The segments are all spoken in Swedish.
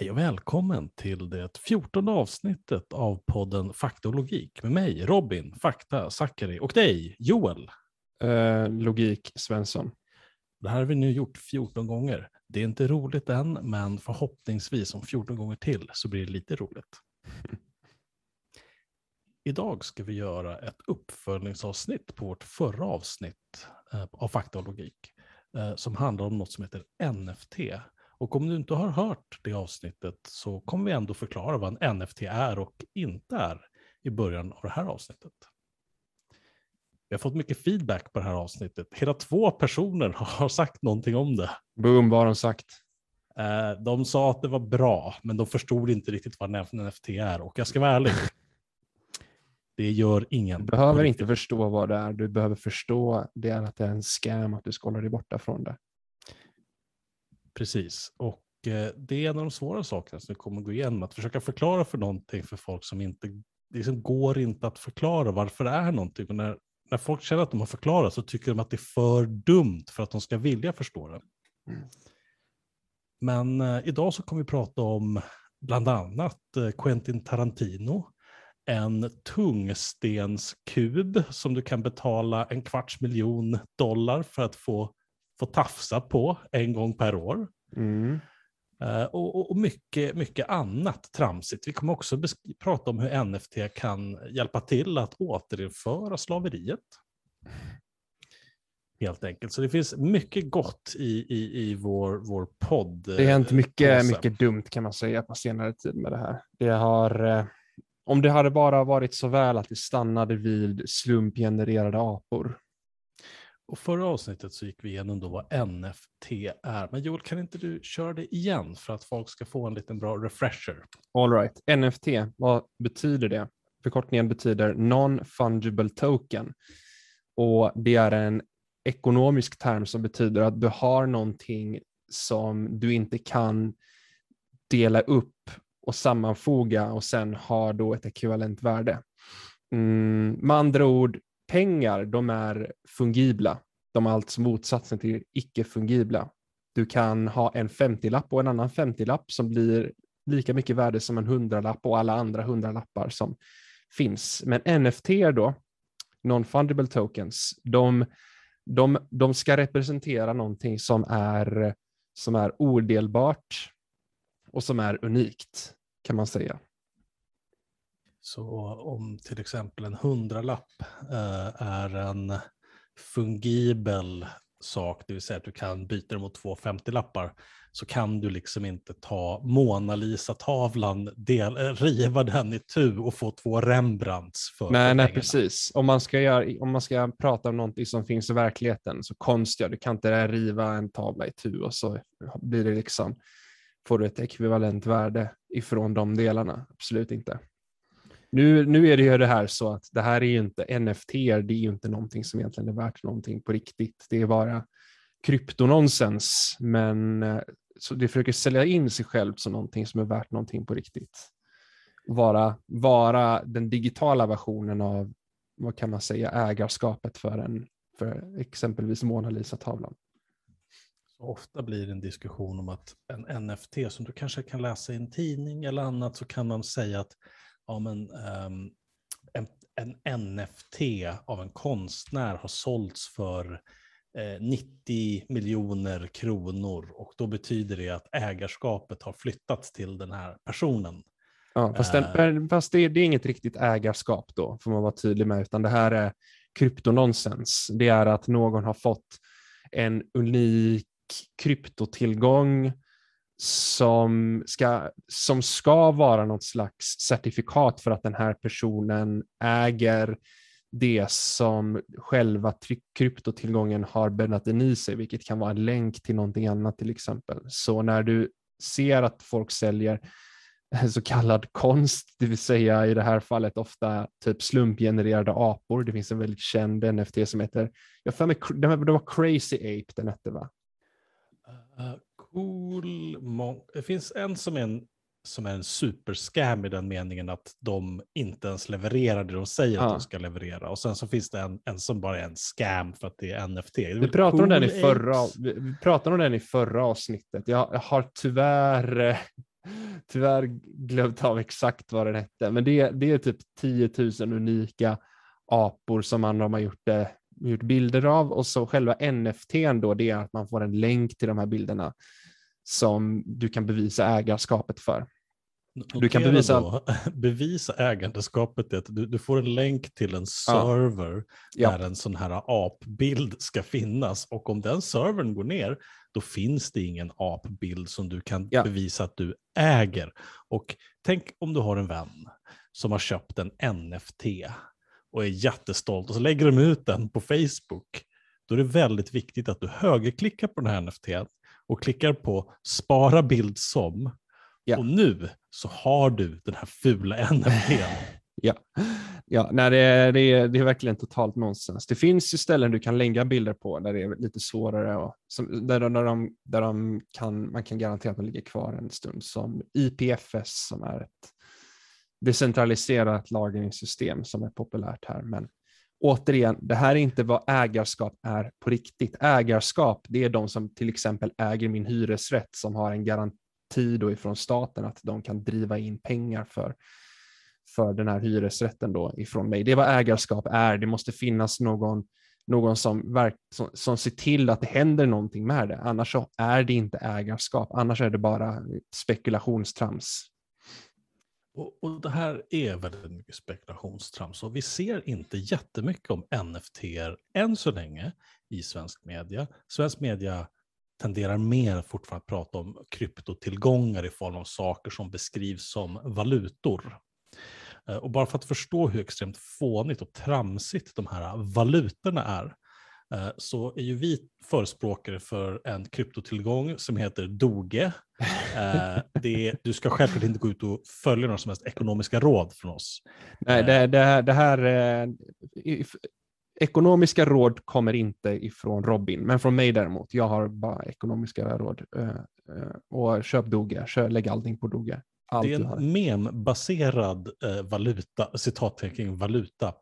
Hej och välkommen till det fjortonde avsnittet av podden Fakta och logik med mig, Robin, Fakta, Zackari och dig, Joel. Eh, logik, Svensson. Det här har vi nu gjort 14 gånger. Det är inte roligt än, men förhoppningsvis om 14 gånger till så blir det lite roligt. Idag ska vi göra ett uppföljningsavsnitt på vårt förra avsnitt eh, av Fakta och logik eh, som handlar om något som heter NFT. Och om du inte har hört det avsnittet så kommer vi ändå förklara vad en NFT är och inte är i början av det här avsnittet. Vi har fått mycket feedback på det här avsnittet. Hela två personer har sagt någonting om det. Boom, vad har de sagt? Eh, De sa att det var bra, men de förstod inte riktigt vad en NFT är. Och jag ska vara ärlig, det gör ingen. Du behöver inte förstå vad det är. Du behöver förstå det är att det är en scam, att du ska hålla dig borta från det. Precis, och eh, det är en av de svåra sakerna som vi kommer att gå igenom. Att försöka förklara för någonting för folk som inte, det liksom går inte att förklara varför det är någonting. Och när, när folk känner att de har förklarat så tycker de att det är för dumt för att de ska vilja förstå det. Mm. Men eh, idag så kommer vi prata om bland annat eh, Quentin Tarantino, en tungstenskub som du kan betala en kvarts miljon dollar för att få, få tafsa på en gång per år. Mm. Eh, och, och, mycket, mycket annat tramsigt. Vi kommer också prata om hur NFT kan hjälpa till att återinföra slaveriet. Helt enkelt. Så det finns mycket gott i, i, i vår, vår podd. Det har hänt mycket, påse. mycket dumt kan man säga på senare tid med det här. Det har, eh, om det hade bara varit så väl att det stannade vid slumpgenererade apor. Och förra avsnittet så gick vi igenom då vad NFT är. Men Joel, kan inte du köra det igen för att folk ska få en liten bra refresher? All right. NFT, vad betyder det? Förkortningen betyder non-fungible token. Och det är en ekonomisk term som betyder att du har någonting som du inte kan dela upp och sammanfoga och sen ha då ett ekvivalent värde. Mm, med andra ord, pengar, de är fungibla. De är alltså motsatsen till icke-fungibla. Du kan ha en 50-lapp och en annan 50-lapp som blir lika mycket värde som en 100-lapp och alla andra 100-lappar som finns. Men NFT då, non-fungible tokens, de, de, de ska representera någonting som är, som är odelbart och som är unikt, kan man säga. Så om till exempel en hundralapp eh, är en fungibel sak, det vill säga att du kan byta den mot två 50-lappar, så kan du liksom inte ta Mona Lisa-tavlan, eh, riva den i tu och få två Rembrandts för, Nej, nej, precis. Om man, ska göra, om man ska prata om någonting som finns i verkligheten, så konst, ja, du kan inte riva en tavla i tu och så blir det liksom, får du ett ekvivalent värde ifrån de delarna. Absolut inte. Nu, nu är det ju det här så att det här är ju inte NFT, det är ju inte någonting som egentligen är värt någonting på riktigt. Det är bara kryptononsens, men eh, så det försöker sälja in sig självt som någonting som är värt någonting på riktigt. Vara, vara den digitala versionen av, vad kan man säga, ägarskapet för, en, för exempelvis Mona Lisa-tavlan. Ofta blir det en diskussion om att en NFT som du kanske kan läsa i en tidning eller annat så kan man säga att ja, men, ehm, en, en NFT av en konstnär har sålts för eh, 90 miljoner kronor och då betyder det att ägarskapet har flyttats till den här personen. Ja, fast den, fast det, det är inget riktigt ägarskap då, får man vara tydlig med, utan det här är kryptononsens. Det är att någon har fått en unik kryptotillgång som ska, som ska vara något slags certifikat för att den här personen äger det som själva kryptotillgången har bäddat in i sig, vilket kan vara en länk till någonting annat till exempel. Så när du ser att folk säljer så kallad konst, det vill säga i det här fallet ofta typ slumpgenererade apor. Det finns en väldigt känd NFT som heter, jag har för mig, det var Crazy Ape den hette va? Uh, cool. Det finns en som är en, som är en superscam i den meningen att de inte ens levererar det de säger att Ja. de ska leverera. Och sen så finns det en, en som bara är en scam för att det är NFT. Det är Vi pratade om den i Cool förra, vi pratade om den i förra avsnittet. Jag, jag har tyvärr, eh, tyvärr glömt av exakt vad den hette, men det, det är typ 10 000 unika apor som man har gjort, eh, gjort bilder av och så själva NFT då, det är att man får en länk till de här bilderna som du kan bevisa ägarskapet för. Du kan bevisa, då, bevisa ägandeskapet, att du, du, får en länk till en server ja. där en sån här apbild ska finnas och om den servern går ner, då finns det ingen apbild som du kan ja. bevisa att du äger. Och tänk om du har en vän som har köpt en NFT och är jättestolt och så lägger de ut den på Facebook. Då är det väldigt viktigt att du högerklickar på den här NFT och klickar på spara bild som Ja. Och nu så har du den här fula NFT. ja, ja nej, det, är, det, är, det är verkligen totalt nonsens. Det finns ju ställen du kan lägga bilder på där det är lite svårare och som, där, där, de, där de kan, man kan garantera att de ligger kvar en stund, som IPFS som är ett decentraliserat lagringssystem som är populärt här. Men återigen, det här är inte vad ägarskap är på riktigt. Ägarskap, det är de som till exempel äger min hyresrätt som har en garanti då ifrån staten att de kan driva in pengar för, för den här hyresrätten då ifrån mig. Det är vad ägarskap är. Det måste finnas någon, någon som, verk, som, som ser till att det händer någonting med det. Annars så är det inte ägarskap. Annars är det bara spekulationstrams. Och, och det här är väldigt mycket spekulationstrams och vi ser inte jättemycket om NFT än så länge i svensk media. Svensk media tenderar mer fortfarande att prata om kryptotillgångar i form av saker som beskrivs som valutor. Eh, och bara för att förstå hur extremt fånigt och tramsigt de här valutorna är, så är ju vi förespråkare för en kryptotillgång som heter Doge. Eh, det, du ska självklart inte gå ut och följa några som helst ekonomiska råd från oss. Nej, det, det, det här, Ekonomiska råd kommer inte ifrån Robin, men från mig däremot. Jag har bara ekonomiska råd. Och köp Doge, köp, lägg allting på Doge. Allt det är en membaserad valuta, citattecken valuta.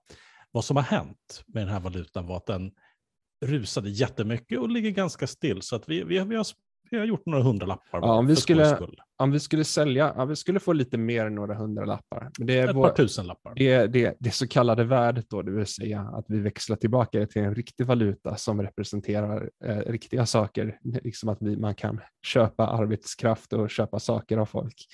Vad som har hänt med den här valutan var att den rusade jättemycket och ligger ganska still. Så att vi, vi, vi har vi har gjort några hundralappar. Ja, om, vi skulle, om vi skulle sälja, ja, vi skulle få lite mer än några hundralappar. Men det är Ett vår, par tusenlappar. Det, det, det så kallade värdet då, det vill säga att vi växlar tillbaka det till en riktig valuta som representerar eh, riktiga saker, liksom att vi, man kan köpa arbetskraft och köpa saker av folk.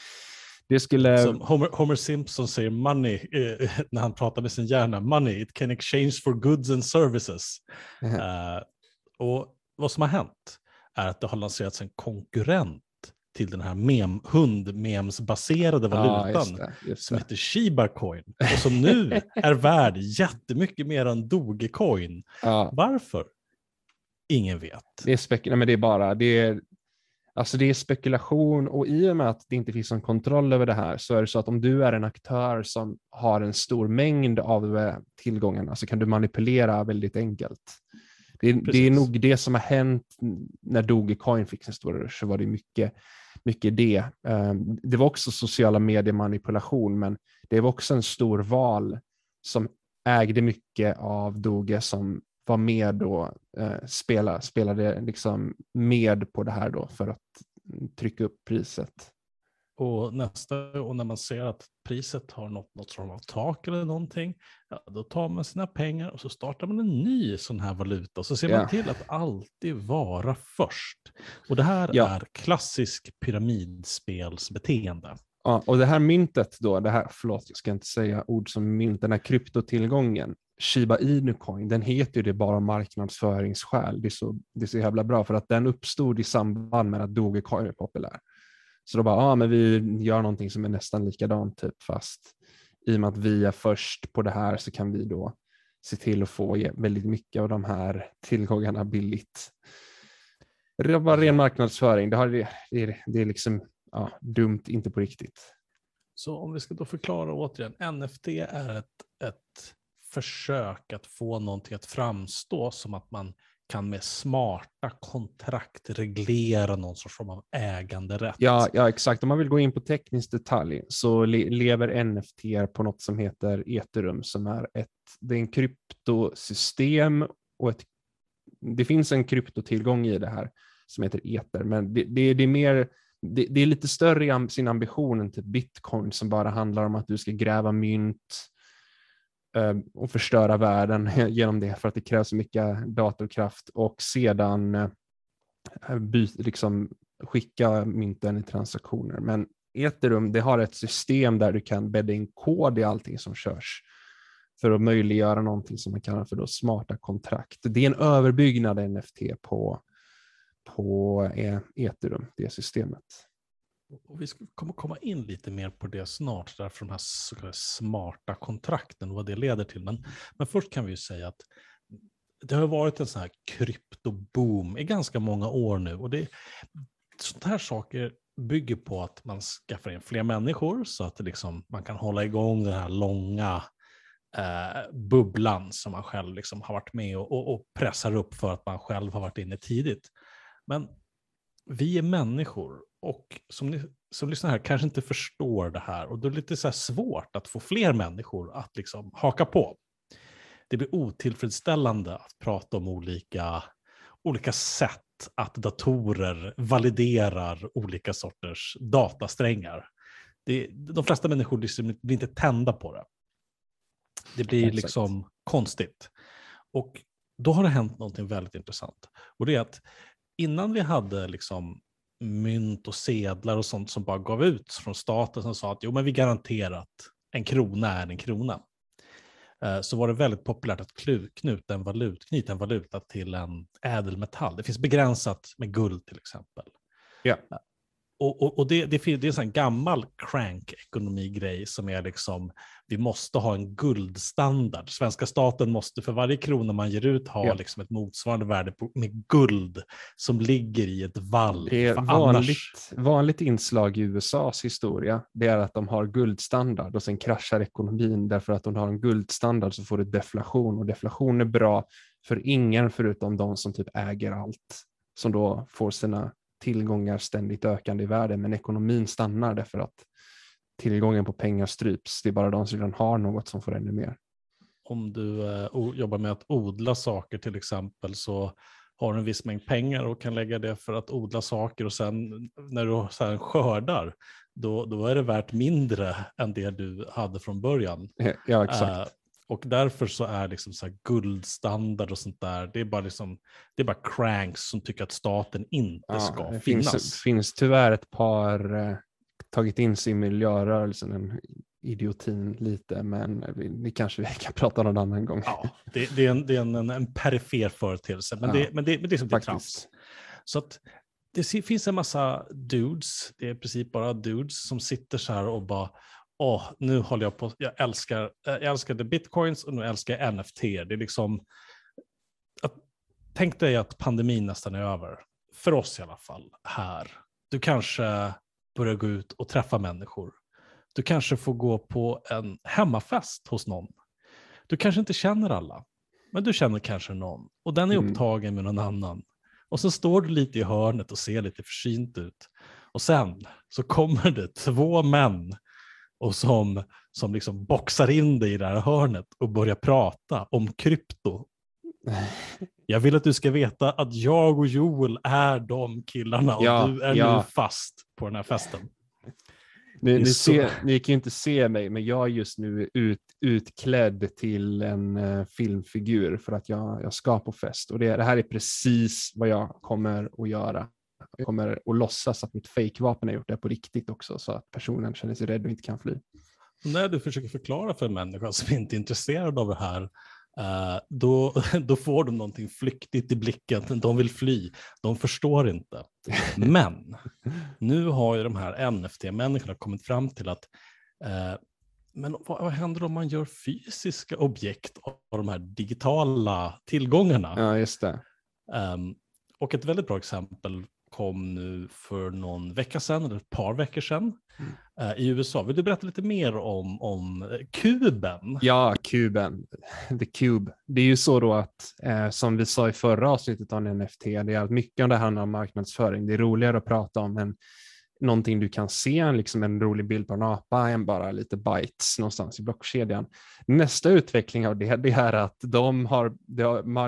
Det skulle... Som Homer, Homer Simpson säger money eh, när han pratar med sin hjärna, money, it can exchange for goods and services. -huh. uh, och vad som har hänt är att det har lanserats en konkurrent till den här mem, hundmemsbaserade valutan ja, just det, just som heter Shiba Coin och som nu är värd jättemycket mer än Dogecoin. Ja. Varför? Ingen vet. Det är, spek nej, men det är bara det är, alltså det är spekulation och i och med att det inte finns någon kontroll över det här så är det så att om du är en aktör som har en stor mängd av eh, tillgångarna så kan du manipulera väldigt enkelt. Det, det, är nog det som har hänt när Dogecoin fick sin stora rush, så var det mycket, mycket det. Ehm, det var också sociala mediemanipulation, men det var också en stor val som ägde mycket av Doge som var med och eh, spela, spelade liksom med på det här då för att trycka upp priset. Och nästa och när man ser att priset har nått något form av tak eller någonting, ja, då tar man sina pengar och så startar man en ny sån här valuta. Och så ser ja. man till att alltid vara först. Och det här ja. är klassisk pyramidspelsbeteende. Ja, och det här myntet då, det här, förlåt jag ska inte säga ord som mynt, den här kryptotillgången, Shiba Inu coin, den heter ju det bara av marknadsföringsskäl. Det är, så, det är så jävla bra för att den uppstod i samband med att Dogecoin är populär. Så då bara, ja ah, men vi gör någonting som är nästan likadant typ fast i och med att vi är först på det här så kan vi då se till att få väldigt mycket av de här tillgångarna billigt. Det var ren marknadsföring. Det, har, det, är, det är liksom ja, dumt, inte på riktigt. Så om vi ska då förklara återigen, NFT är ett, ett försök att få någonting att framstå som att man kan med smarta kontrakt reglera någon sorts form av äganderätt. Ja, ja, exakt. Om man vill gå in på teknisk detalj så le lever NFT på något som heter Ethereum som är ett det är en kryptosystem och ett, det finns en kryptotillgång i det här som heter Ether, men det, det, det är mer det, det, är lite större i sin ambition än typ bitcoin som bara handlar om att du ska gräva mynt eh, Eh, och förstöra världen genom det för att det krävs så mycket datorkraft och sedan eh, byt, liksom skicka mynten i transaktioner. Men Ethereum det har ett system där du kan bädda in kod i allting som körs för att möjliggöra någonting som man kallar för då smarta kontrakt. Det är en överbyggnad NFT på, på eh, Ethereum, det systemet. Och vi kommer komma in lite mer på det snart, därför de här så smarta kontrakten och vad det leder till. Men, men först kan vi ju säga att det har varit en sån här kryptoboom i ganska många år nu. Och det, sånt här saker bygger på att man skaffar in fler människor så att liksom, man kan hålla igång den här långa eh, bubblan som man själv liksom har varit med och, och, och, pressar upp för att man själv har varit inne tidigt. Men vi är människor och som ni som lyssnar här kanske inte förstår det här och då är det lite så svårt att få fler människor att liksom haka på. Det blir otillfredsställande att prata om olika, olika sätt att datorer validerar olika sorters datasträngar. Det, de flesta människor liksom blir inte tända på det. Det blir Exakt. liksom konstigt. Och då har det hänt någonting väldigt intressant. Och det är att innan vi hade liksom mynt och sedlar och sånt som bara gav ut från staten som sa att jo, men vi garanterar att en krona är en krona. Eh, så var det väldigt populärt att knyta en, valut, knyta en valuta till en ädelmetall. Det finns begränsat med guld till exempel. Ja och, och, och det, det, det, är en gammal crank-ekonomi-grej som är liksom, vi måste ha en guldstandard. Svenska staten måste för varje krona man ger ut ha ja. liksom ett motsvarande värde på, med guld som ligger i ett valv. Det är vanligt, annars... vanligt inslag i USAs historia, det är att de har guldstandard och sen kraschar ekonomin därför att de har en guldstandard så får du deflation och deflation är bra för ingen förutom de som typ äger allt som då får sina tillgångar ständigt ökande i värde, men ekonomin stannar därför att tillgången på pengar stryps. Det är bara de som redan har något som får ännu mer. Om du eh, jobbar med att odla saker till exempel så har du en viss mängd pengar och kan lägga det för att odla saker och sen när du sen skördar då, då är det värt mindre än det du hade från början. Ja, exakt. Uh, och därför så är liksom så guldstandard och sånt där, det är bara, liksom, det är bara cranks som tycker att staten inte ja, ska det finnas. Det finns tyvärr ett par eh, tagit in sig i miljörörelsen, den idiotin lite, men vi, vi kanske vi kan prata någon annan gång. Ja, det, det är, en, det är en, en perifer företeelse, men, ja, det, men, det, men det är som det är trams. Så att det finns en massa dudes, det är i princip bara dudes som sitter så här och bara åh, nu håller jag på, jag älskar, jag älskade bitcoins och nu älskar jag NFT. Det är liksom, att, tänk dig att pandemin nästan är över, för oss i alla fall, här. Du kanske börjar gå ut och träffa människor. Du kanske får gå på en hemmafest hos någon. Du kanske inte känner alla, men du känner kanske någon och den är mm. upptagen med någon annan. Och så står du lite i hörnet och ser lite försynt ut. Och sen så kommer det två män och som, som liksom boxar in dig i det här hörnet och börjar prata om krypto. Jag vill att du ska veta att jag och Joel är de killarna och ja, du är ja. nu fast på den här festen. Ni, ni, ser, ni kan ju inte se mig, men jag är just nu ut, utklädd till en uh, filmfigur för att jag, jag ska på fest. Och det, det här är precis vad jag kommer att göra. Jag kommer att låtsas att mitt fejkvapen har gjort det på riktigt också så att personen känner sig rädd och inte kan fly. När du försöker förklara för en människa som inte är intresserad av det här, uh, då, då får de någonting flyktigt i blicken. De vill fly, de förstår inte. Men nu har ju de här NFT-människorna kommit fram till att uh, men vad, vad, händer om man gör fysiska objekt av de här digitala tillgångarna? Ja, just det. Um, och ett väldigt bra exempel kom nu för någon vecka sedan, eller ett par veckor sedan, mm. uh, i USA. Vill du berätta lite mer om, om eh, kuben? Ja, kuben, the cube. Det är ju så då att, eh, som vi sa i förra avsnittet om NFT, det är att mycket av det handlar om marknadsföring. Det är roligare att prata om än någonting du kan se, liksom en rolig bild på en apa, än bara lite bytes någonstans i blockkedjan. Nästa utveckling av det, det är att de har,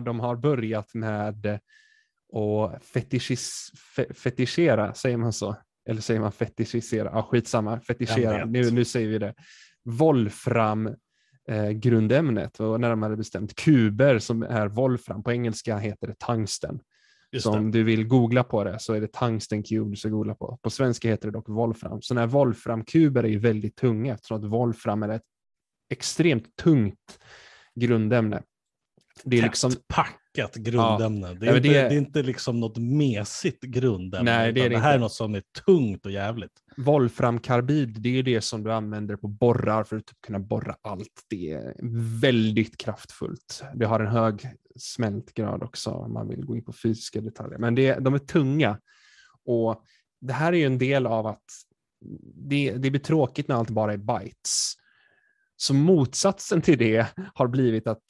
de har börjat med och fetischis, fe, fetischera, säger man så? eller säger man fetischisera? Ja, skitsamma, fetischera, nu, nu säger vi det. Wolfram eh, grundämnet, och närmare bestämt kuber som är wolfram. På engelska heter det tungsten. Just Så det. om du vill googla på det så är det tungsten cube du ska googla på. På svenska heter det dock wolfram. Så när wolframkuber är ju väldigt tunga eftersom att wolfram är ett extremt tungt grundämne. Det är Tätt liksom, packat grundämne. Det, är Ja, men inte, det- det... är inte liksom något mesigt grundämne. Nej, det är det det här inte. är något som är tungt och jävligt. Wolframkarbid, det är det som du använder på borrar för att typ kunna borra allt. Det är väldigt kraftfullt. Det har en hög smältgrad också om man vill gå in på fysiska detaljer. Men det, de är tunga. Och det här är ju en del av att det, det blir tråkigt när allt bara är bytes. Så motsatsen till det har blivit att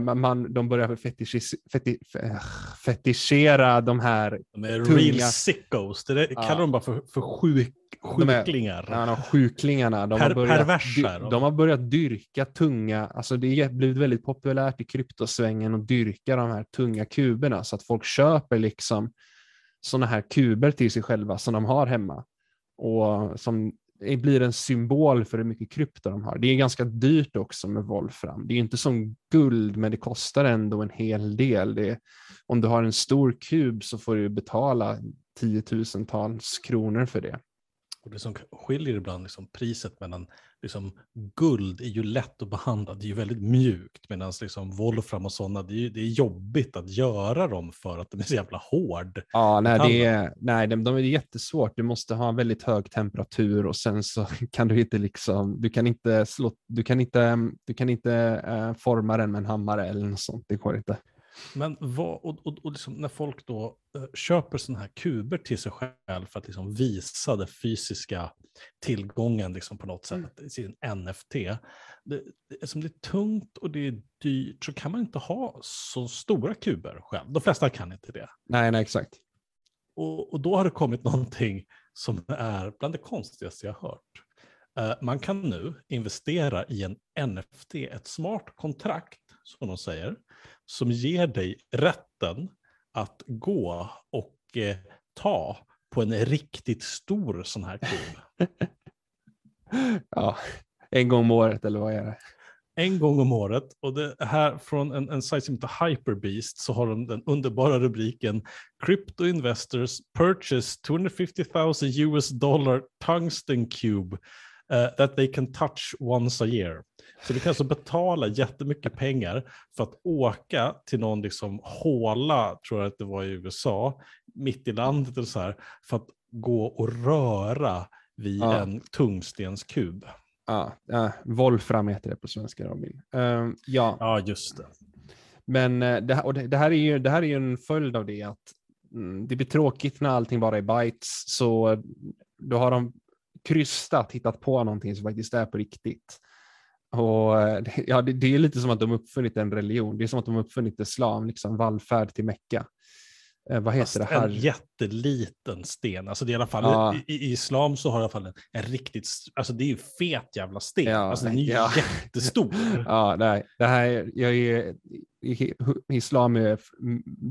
man- man, de börjar fetischis, feti, fe- fetischera de här De är Tunga. real sickos. Det där, Ja. kallar de bara för, för sjuk, De är- sjuklingar. Ja, de sjuklingarna, de, Per- har börjat, perversa de. de har börjat dyrka tunga, alltså det har blivit väldigt populärt i kryptosvängen att dyrka de här tunga kuberna så att folk köper liksom sådana här kuber till sig själva som de har hemma och som blir en symbol för hur mycket krypto de har. Det är ganska dyrt också med volfram. Det är inte som guld, men det kostar ändå en hel del. Det är, om du har en stor kub så får du betala tiotusentals kronor för det. Och det som skiljer ibland liksom priset mellan liksom, guld är ju lätt att behandla, det är ju väldigt mjukt, medan liksom, wolfram och sådana, det är, ju- det är jobbigt att göra dem för att de är så jävla hård. Ja, nej, det är, nej de, de är jättesvårt. Du måste ha väldigt hög temperatur och sen så kan du inte liksom, du kan inte slå, du kan inte, du kan inte eh, forma den med en hammare eller något sånt. Det går inte. Men vad, och, och, och liksom när folk då eh, köper sådana här kuber till sig själv för att liksom visa den fysiska tillgången liksom på något sätt, Mm. i sin NFT. Det, eftersom det är tungt och det är dyrt så kan man inte ha så stora kuber själv. De flesta kan inte det. Nej, nej, exakt. Och, och då har det kommit någonting som är bland det konstigaste jag hört. Eh, man kan nu investera i en NFT, ett smart kontrakt, som de säger, som ger dig rätten att gå och eh, ta på en riktigt stor sån här kub. Ja, en gång om året eller vad är det? en gång om året. Och det här från en, en sajt som heter Hyperbeast så har de den underbara rubriken Crypto investors purchase 250,000 US dollar tungsten cube uh, that they can touch once a year. Så du kan alltså betala jättemycket pengar för att åka till någon liksom håla, tror jag att det var i USA, mitt i landet eller så här, för att gå och röra vid Ja. en tungstenskub. Ja, ja, Wolfram heter det på svenska Robin. Ehm, ja, Ja, just det. men eh, det, här- och det, det, här är ju, det här är ju en följd av det att mm, det blir tråkigt när allting bara är bytes. Så då har de krystat, hittat på någonting som faktiskt är på riktigt. Och det- eh, ja, det, det är lite som att de uppfunnit en religion. Det är som att de uppfunnit islam, liksom vallfärd till Mecka. Eh, vad heter det? en Hajj? jätteliten sten. Alltså det är i alla fall, Ja. i, i islam så har i alla fall en, en riktigt, alltså det är ju fet jävla sten. Ja, alltså den är ju ja. jättestor. Ja, nej, det här, är- jag är, islam är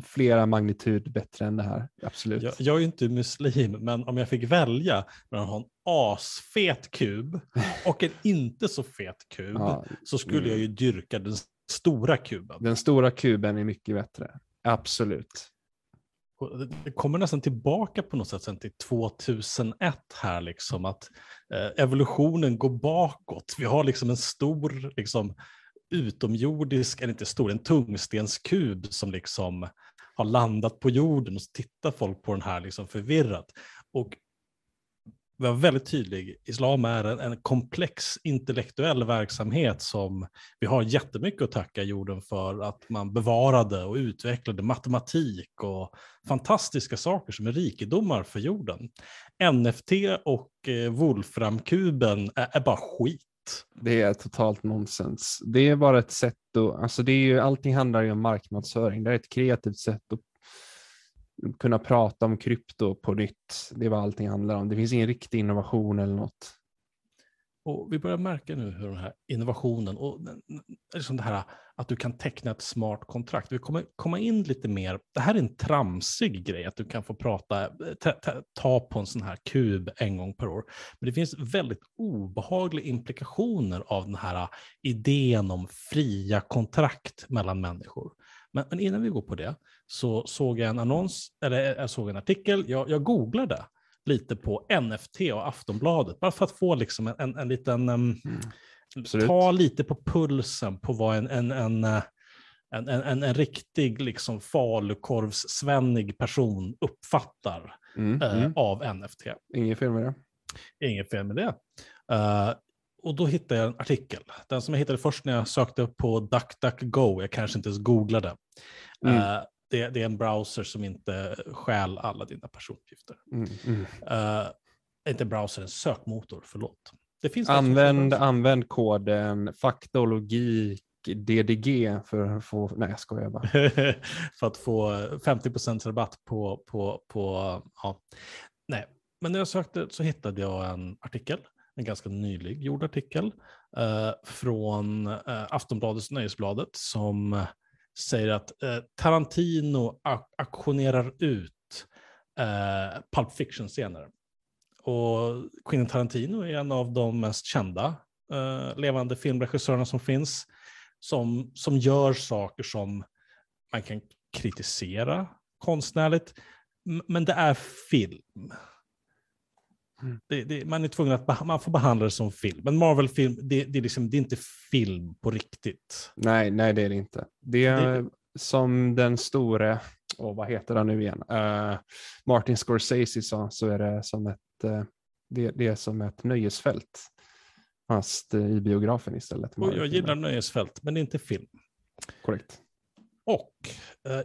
flera magnitud bättre än det här, absolut. Jag, jag är ju inte muslim, men om jag fick välja mellan att ha en asfet kub och en inte så fet kub Ja, så skulle jag ju dyrka den stora kuben. den stora kuben är mycket bättre, absolut. Det- kommer nästan tillbaka på något sätt sen till 2001 här, liksom att eh, evolutionen går bakåt. Vi har liksom en stor, liksom, utomjordisk, eller inte stor, en tungstenskub som liksom har landat på jorden och så tittar folk på den här liksom förvirrat. Och var väldigt tydlig, islam är en, en komplex intellektuell verksamhet som vi har jättemycket att tacka jorden för att man bevarade och utvecklade matematik och fantastiska saker som är rikedomar för jorden. NFT och eh, Wolframkuben är, är bara skit. Det är totalt nonsens. Det är bara ett sätt att, alltså det är ju, allting handlar ju om marknadsföring. Det är ett kreativt sätt att kunna prata om krypto på nytt. Det är vad allting handlar om. Det finns ingen riktig innovation eller något. Och vi börjar märka nu hur den här innovationen och liksom det här att du kan teckna ett smart kontrakt. Vi kommer komma in lite mer. Det här är en tramsig grej att du kan få prata, eh, ta, ta, ta på en sån här kub en gång per år. Men det finns väldigt obehagliga implikationer av den här idén om fria kontrakt mellan människor. Men, men innan vi går på det så såg jag en annons, eller jag såg en artikel, jag, jag googlade lite på NFT och Aftonbladet, bara för att få liksom en, en, en liten, um, mm, ta lite på pulsen på vad en, en, en, eh, en, en, en riktig liksom falukorvssvennig person uppfattar mm, uh, mm. av NFT. Inget fel med det. Inget fel med det. Uh, och då hittade jag en artikel. Den som jag hittade först när jag sökte upp på DuckDuckGo, jag kanske inte ens googlade. Mm. Uh, det, det, är en browser som inte stjäl alla dina personuppgifter. Mm, mm. Uh, inte browser, en sökmotor, förlåt. Det finns använd, använd koden faktologik DDG för att få, nej jag skojar bara. för att få 50% rabatt på, på, på, ja. Nej, men när jag sökte så hittade jag en artikel, en ganska nylig gjord artikel eh, från eh, Aftonbladets Nöjesbladet som säger att eh, Tarantino aktionerar ut eh, Pulp Fiction-scener. Och Quentin Tarantino är en av de mest kända eh, levande filmregissörerna som finns, som, som gör saker som man kan kritisera konstnärligt, men det är film. Mm. Det, det, man är tvungen att man får behandla det som film. Men Marvel-film, det, det, är liksom, det är inte film på riktigt. Nej, nej det är det inte. Det är som den store, oh, vad heter han nu igen, uh, Martin Scorsese sa, så är det som ett, uh, det, det, är som ett nöjesfält. Fast uh, i biografen istället. Och jag gillar nöjesfält, men inte film. Korrekt. Och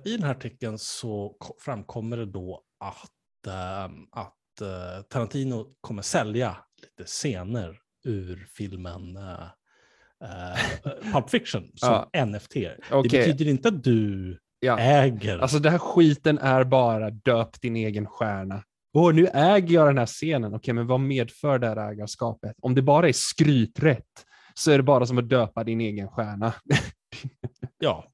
i den här artikeln så framkommer det då att, att uh, Tarantino kommer sälja lite scener ur filmen uh, uh, Pulp Fiction som ja. NFT. Okay. Det betyder inte att du ja. äger. Alltså den här skiten är bara döp din egen stjärna. Åh, nu äger jag den här scenen. Okej, okay, men vad medför det här ägarskapet? Om det bara är skryträtt så är det bara som att döpa din egen stjärna. ja,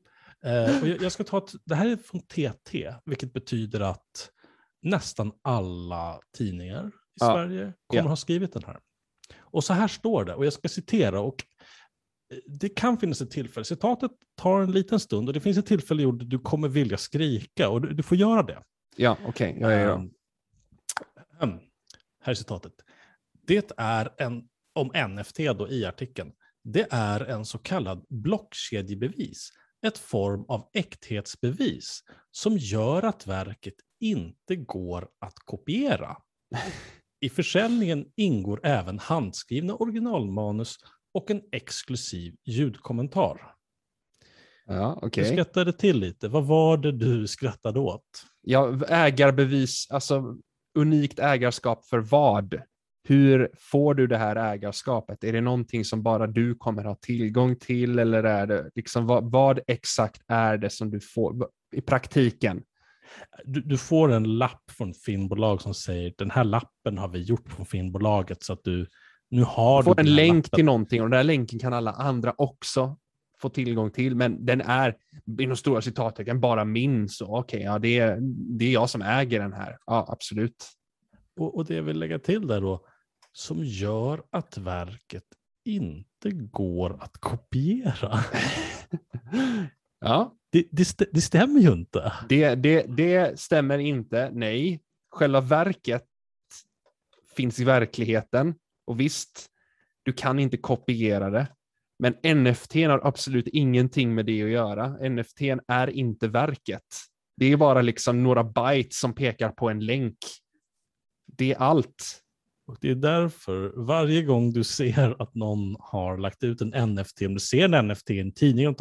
uh, och jag ska ta ett, det här är från TT, vilket betyder att nästan alla tidningar i ja. Sverige kommer ja. ha skrivit den här. Och så här står det, och jag ska citera, och eh, det kan finnas ett tillfälle, citatet tar en liten stund, och det finns ett tillfälle då du kommer vilja skrika, och du, du får göra det. Ja, okej. Okay. Ja, ja, um, um, här är citatet. Det är en, om NFT då i artikeln, det är en så kallad blockkedjebevis, ett form av äkthetsbevis som gör att verket inte går att kopiera. I försäljningen ingår även handskrivna originalmanus och en exklusiv ljudkommentar. Ja, okay. Du skrattade till lite. Vad var det du skrattade åt? Ja, ägarbevis, alltså unikt ägarskap för vad? Hur får du det här ägarskapet? Är det någonting som bara du kommer ha tillgång till eller är det liksom vad, vad exakt är det som du får i praktiken? Du, du, får en lapp från filmbolag som säger den här lappen har vi gjort från filmbolaget så att du nu har du får en länk lappen. till någonting och den här länken kan alla andra också få tillgång till, men den är inom stora citattecken bara min. Så okej, okay, ja, det, är, det är jag som äger den här. Ja, absolut. Och, och det jag vill lägga till där då, som gör att verket inte går att kopiera. ja, det, det, det, stämmer ju inte. Det, det, det stämmer inte, nej. Själva verket finns i verkligheten och visst, du kan inte kopiera det. Men NFT har absolut ingenting med det att göra. NFT är inte verket. Det är bara liksom några bytes som pekar på en länk. Det är allt. Och Det är därför varje gång du ser att någon har lagt ut en NFT, om du ser en NFT i en tidning,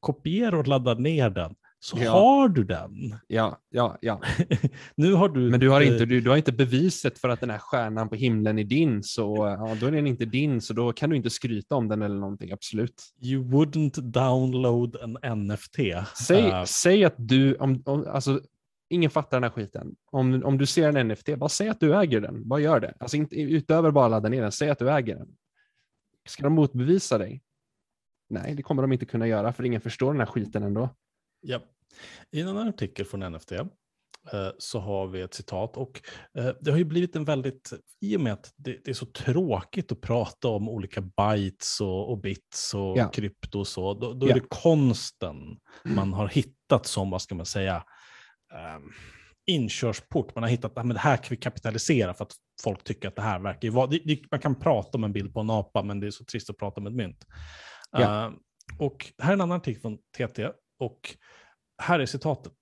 kopiera och ladda ner den så ja. har du den. Ja, ja, ja. nu har du, Men du har, inte, du, du, har inte beviset för att den här stjärnan på himlen är din, så ja, då är den inte din, så då kan du inte skryta om den eller någonting, absolut. You wouldn't download en NFT. Säg, uh, säg att du, om, om, alltså, ingen fattar den här skiten. Om, om du ser en NFT, bara säg att du äger den. Bara gör det. Alltså inte, utöver bara ladda ner den, säg att du äger den. Ska de motbevisa dig? Nej, det kommer de inte kunna göra för ingen förstår den här skiten ändå. Ja. I en annan artikel från NFT eh, så har vi ett citat och eh, det har ju blivit en väldigt, i och med att det, är så tråkigt att prata om olika bytes och, och bits och Ja. krypto och så, då, då Ja. är det konsten man har hittat som, vad ska man säga, ehm, inkörsport. Man har hittat att det här kan vi kapitalisera för att folk tycker att det här verkar vara, man kan prata om en bild på en apa men det är så trist att prata om ett mynt. Ja. Eh, och här är en annan artikel från TT och här är citatet.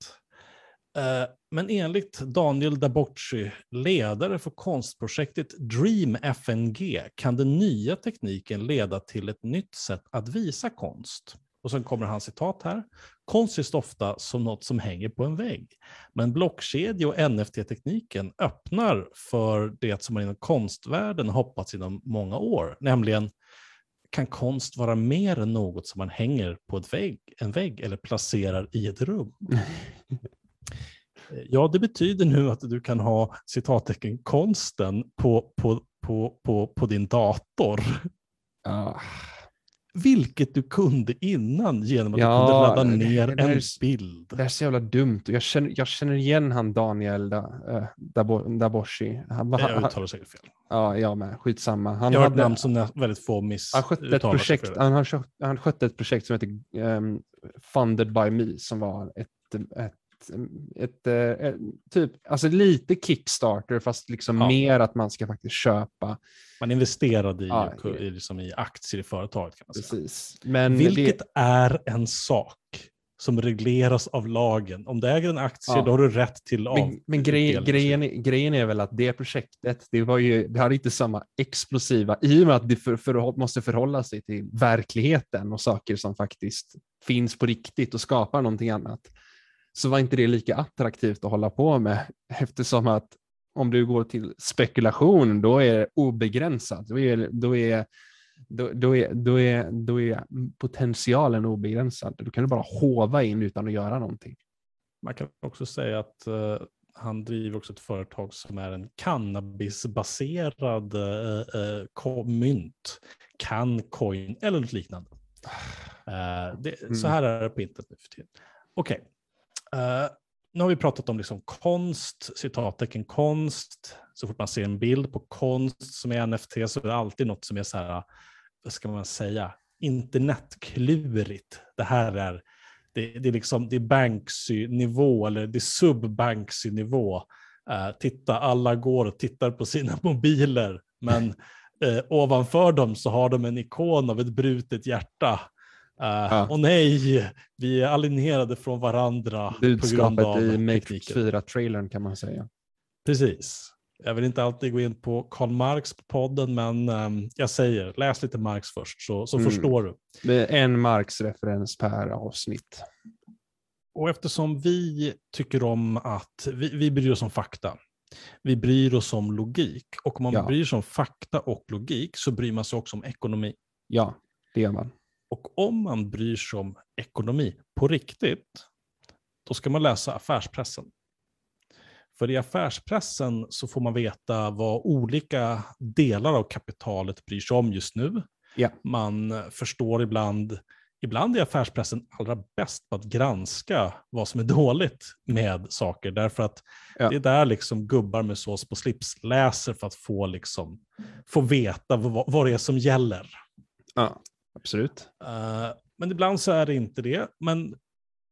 Eh, Men enligt Daniel Dabocci, ledare för konstprojektet Dream FNG, kan den nya tekniken leda till ett nytt sätt att visa konst. Och sen kommer hans citat här. Konst ofta som något som hänger på en vägg. Men blockkedje och NFT-tekniken öppnar för det som man inom konstvärlden hoppats inom många år, nämligen kan konst vara mer än något som man hänger på ett vägg, en vägg eller placerar i ett rum? Ja, det betyder nu att du kan ha citattecken konsten på, på, på, på, på din dator. Ja, Vilket du kunde innan genom att Ja, du kunde ladda det- ner det där en är- bild. Det här är så jävla dumt. Jag känner, jag känner igen han Daniel da, äh, Dabo, Daboshi. Han, Jag han, uttalar säkert fel. ja, jag med. Skitsamma. Han Jag har ett hade- namn som väldigt få miss Han skötte, ett sig projekt, för. han, han, skött, han skötte ett projekt som heter ehm, Funded by Me som var ett, ett, ett, eh, ett, typ, alltså lite Kickstarter fast liksom Ja. mer att man ska faktiskt köpa. Man investerade i, Ja, i, liksom i aktier i företaget kan man säga. Precis. Men Vilket det, är en sak som regleras av lagen. Om du äger en aktie, Ja. då har du rätt till av, men, men grej, utdelning. grejen, är- grejen är väl att det projektet, det, var ju, det hade inte samma explosiva, i och med att det för, för, måste förhålla sig till verkligheten och saker som faktiskt finns på riktigt och skapar någonting annat, så var inte det lika attraktivt att hålla på med eftersom att om du går till spekulation, då är det obegränsat. Då är, då är, då, då är, då är, då är potentialen obegränsad. Då kan du bara hova in utan att göra någonting. Man kan också säga att eh, han driver också ett företag som är en cannabisbaserad uh, uh, mynt, Cancoin eller något liknande. Eh, det, Mm. Så här är det på internet nu för tiden. Okej, Uh, nu har vi pratat om liksom konst, citattecken konst. Så fort man ser en bild på konst som är NFT så är det alltid något som är så här, vad ska man säga, internetklurigt. Det här är det, det är liksom det är Banksy-nivå eller det är sub-Banksy-nivå. Uh, titta, alla går och tittar på sina mobiler, men eh, ovanför dem så har de en ikon av ett brutet hjärta. Eh, Ja. Och nej, vi är alienerade från varandra på grund Budskapet av i tekniken. 4-trailern kan man säga. Precis. Jag vill inte alltid gå in på Karl Marx på podden, men ehm, jag säger, läs lite Marx först så, så Mm. förstår du. Det är en Marx-referens per avsnitt. Och eftersom vi tycker om att, vi, vi bryr oss om fakta, vi bryr oss om logik. Och om man Ja. bryr sig om fakta och logik så bryr man sig också om ekonomi. Ja, det gör man. Och om man bryr sig om ekonomi på riktigt, då ska man läsa affärspressen. För i affärspressen så får man veta vad olika delar av kapitalet bryr sig om just nu. Ja. Man förstår ibland, ibland är affärspressen allra bäst på att granska vad som är dåligt med saker. Därför att Ja. det är där liksom gubbar med sås på slips läser för att få, liksom, få veta vad, vad det är som gäller. Ja, absolut. Eh, men ibland så är det inte det. Men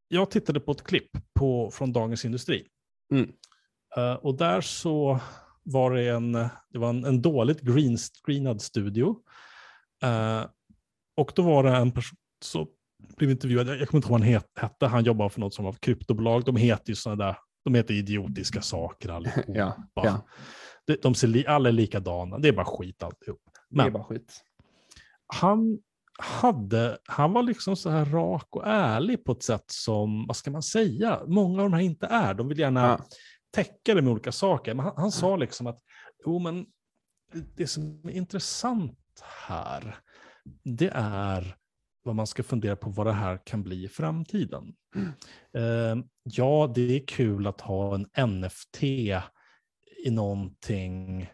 jag tittade på ett klipp på, från Dagens Industri. Mm. Eh, och där så var det en, det var en, en dåligt greenscreenad studio. Eh, och då var det en person som blev intervjuad, jag kommer inte ihåg vad han het, hette, han jobbar för något som var kryptobolag. De heter ju sådana där, de heter idiotiska saker allihopa. Ja, ja. De, de ser alla är likadana, det är bara skit alltihop. det är Men bara skit. han hade, han var liksom så här rak och ärlig på ett sätt som, vad ska man säga, många av de här inte är. De vill gärna Ja. täcka det med olika saker. Men han, han sa liksom att, jo men det som är intressant här, det är vad man ska fundera på vad det här kan bli i framtiden. Eh, ja, det är kul att ha en NFT i någonting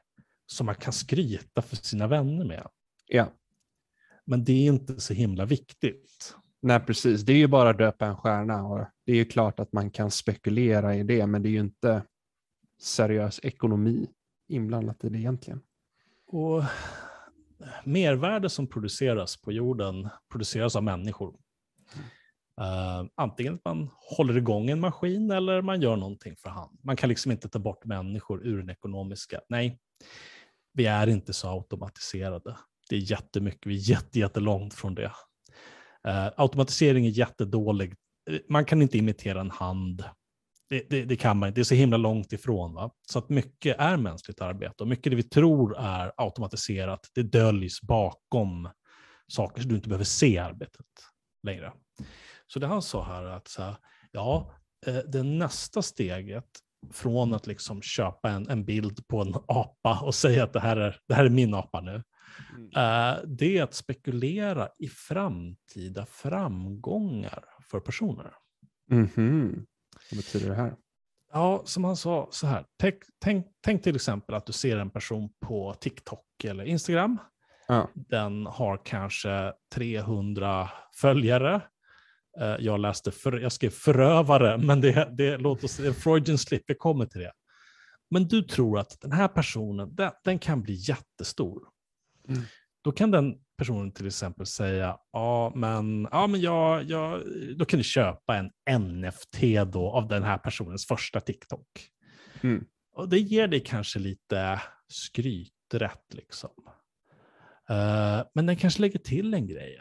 som man kan skryta för sina vänner med. Ja. Men det är inte så himla viktigt. Nej, precis. Det är ju bara att döpa en stjärna och det är ju klart att man kan spekulera i det, men det är ju inte seriös ekonomi inblandat i det egentligen. Och mervärde som produceras på jorden produceras av människor. Uh, antingen att man håller igång en maskin eller man gör någonting för hand. Man kan liksom inte ta bort människor ur den ekonomiska. Nej, vi är inte så automatiserade. Det är jättemycket, vi är jätte, jättelångt från det. Uh, automatisering är jättedålig. Eh, man kan inte imitera en hand. Det, det, det, kan man inte, det är så himla långt ifrån. Va? Så att mycket är mänskligt arbete och mycket det vi tror är automatiserat, det döljs bakom saker så du inte behöver se arbetet längre. Så det han sa här är att så här, ja, eh, det nästa steget från att liksom köpa en, en bild på en apa och säga att det här är, det här är min apa nu, mm. Eh, det är att spekulera i framtida framgångar för personer. Mm -hmm. Vad betyder det här? Ja, som han sa så här, tänk, tänk, tänk, till exempel att du ser en person på TikTok eller Instagram. Ja. Den har kanske 300 följare Eh, jag läste, för, jag skrev förövare, men det, det låt oss, det är Freudian slip, jag kommer till det. Men du tror att den här personen, den, den kan bli jättestor. Mm. Då kan den personen till exempel säga, ja men, ja, men jag, jag, då kan du köpa en NFT då av den här personens första TikTok. Mm. Och det ger dig kanske lite skryträtt liksom. Uh, men den kanske lägger till en grej.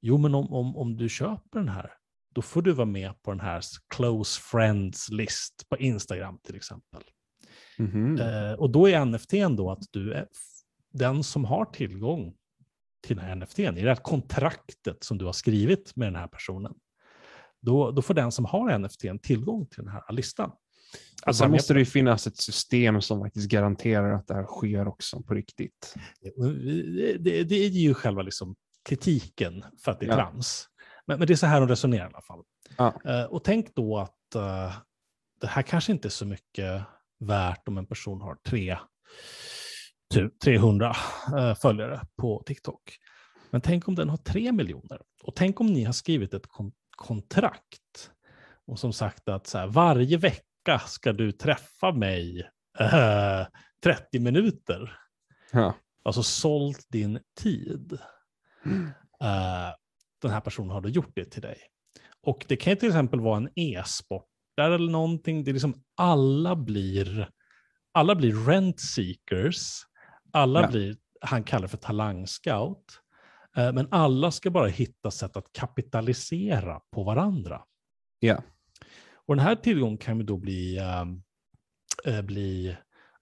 Jo, men om, om, om du köper den här, då får du vara med på den här close friends list på Instagram till exempel. Mm -hmm. eh, och då är NFT då att du är den som har tillgång till den här NFT, i det här kontraktet som du har skrivit med den här personen, då, då får den som har NFT tillgång till den här listan. Alltså sen måste det ju finnas ett system som faktiskt garanterar att det här sker också på riktigt. Det, det, det är ju själva liksom kritiken för att det är ja. trams. Men, men, det är så här de resonerar i alla fall. Ja. Uh, och tänk då att uh, det här kanske inte är så mycket värt om en person har tre, 300 uh, eh, följare på TikTok. Men tänk om den har tre miljoner. Och tänk om ni har skrivit ett kon kontrakt och som sagt att så här, varje vecka ska du träffa mig 30 minuter. Ja. Alltså sålt din tid. Uh, den här personen har då gjort det till dig. Och det kan till exempel vara en e-sportare eller någonting. Det är liksom alla blir, alla blir rent seekers. Alla ja. blir, han kallar för talangscout. Uh, men alla ska bara hitta sätt att kapitalisera på varandra. Ja. Och den här tillgången kan ju då bli, uh, bli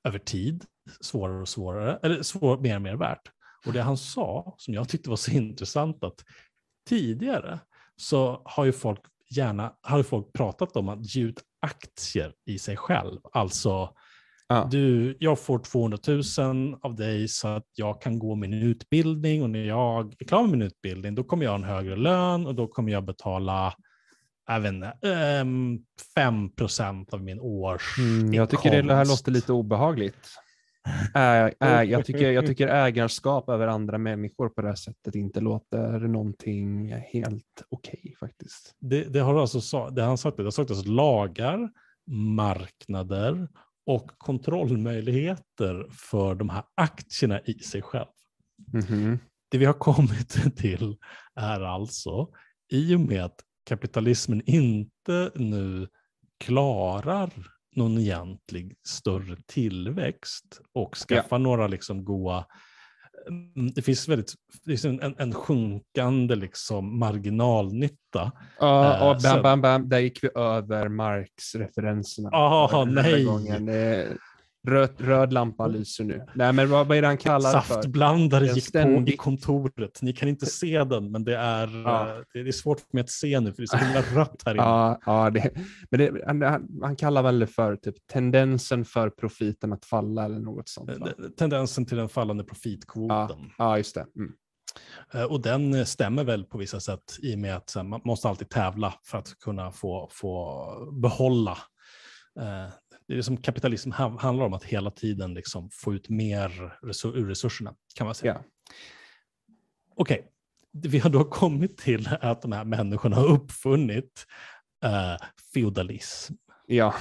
över tid svårare och svårare, eller svår, mer och mer värt. Och det han sa, som jag tyckte var så intressant, att tidigare så har ju folk gärna har folk pratat om att ge ut aktier i sig själv. Alltså, ja. du, jag får 200 000 av dig så att jag kan gå min utbildning och när jag är klar med min utbildning då kommer jag ha en högre lön och då kommer jag betala även um, 5 av min års mm, Jag tycker det här låter lite obehagligt. Ä, ä, jag, tycker, jag tycker ägarskap över andra människor på det här sättet inte låter någonting helt okej okay, faktiskt. Det, det, har alltså, det han sagt, det har saknats lagar, marknader och kontrollmöjligheter för de här aktierna i sig själv. Mm -hmm. Det vi har kommit till är alltså, i och med att kapitalismen inte nu klarar någon egentlig större tillväxt och skaffa ja. några liksom goa det finns, väldigt, det finns en, en sjunkande liksom marginalnytta. Ja, och bam, bam, bam, där gick vi över Marx-referenserna. Ah, nej. Gången. Röd, röd lampa lyser nu. Nej, men vad, vad är det han kallar det för? Saftblandare gick ständig... på i kontoret. Ni kan inte se den, men det är, ja. det är svårt för mig att se nu, för det är så himla rött här inne. Ja, ja det, men det, han, han, kallar väl det för typ tendensen för profiten att falla eller något sånt. Va? Tendensen till den fallande profitkvoten. Ja, ja just det. Mm. Eh, och den stämmer väl på vissa sätt i och med att man måste alltid tävla för att kunna få, få behålla eh, det är som kapitalism handlar om, att hela tiden liksom få ut mer resur ur resurserna, kan man säga. Yeah. Okej, okay. vi har då kommit till att de här människorna har uppfunnit uh, feodalism. Ja.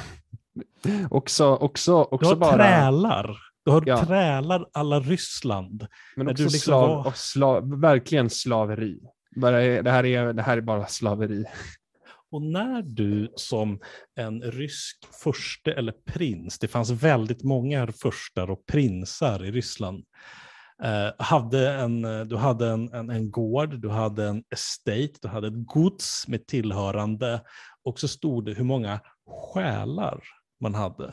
Också, också, också du har bara... trälar. Du har Ja. trälar alla Ryssland. Men också du liksom slav, var- slav, verkligen slaveri. Bara, det, här är, det här är bara slaveri. Och när du som en rysk furste eller prins, det fanns väldigt många furstar och prinsar i Ryssland, eh, hade en, eh, du hade en, en, en gård, du hade en estate, du hade ett gods med tillhörande och så stod det hur många själar man hade.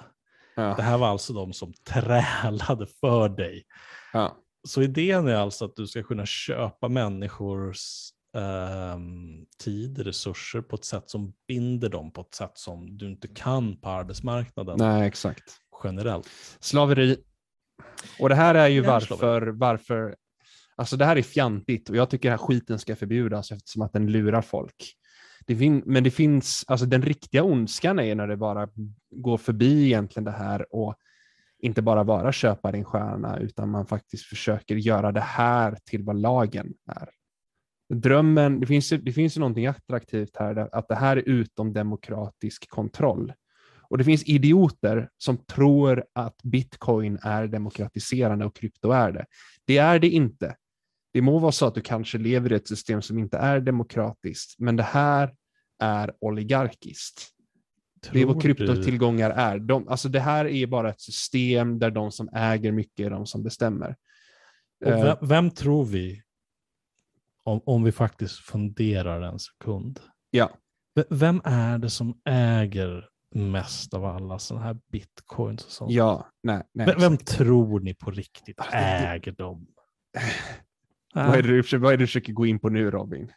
Det Ja. här var alltså de som trälade för dig. Ja. Så idén är alltså att du ska kunna köpa människors ehm, tid, resurser på ett sätt som binder dem på ett sätt som du inte kan på arbetsmarknaden Nej, exakt. generellt. Slaveri. Och det här är ju är varför, varför, alltså det här är fjantigt och jag tycker den här skiten ska förbjudas eftersom att den lurar folk. Det fin- men det finns, alltså den riktiga ondskan är när det bara går förbi egentligen det här och inte bara vara köpa din stjärna utan man faktiskt försöker göra det här till vad lagen är. Drömmen, det finns det finns ju någonting attraktivt här, att det här är utom demokratisk kontroll. Och det finns idioter som tror att bitcoin är demokratiserande och krypto är det. Det är det inte. Det må vara så att du kanske lever i ett system som inte är demokratiskt, men det här är oligarkiskt. Det är vad Tror kryptotillgångar är. De, alltså det här är bara ett system där de som äger mycket är de som bestämmer. Och Eh, vem, vem tror vi, om, om vi faktiskt funderar en sekund, ja, v- vem är det som äger mest av alla sådana här bitcoins och sånt? ja, nej, nej. vem, vem exakt. tror ni på riktigt Ah, det- det- äger dem? Vad är, det du, försöker- vad är det du försöker gå in på nu Robin?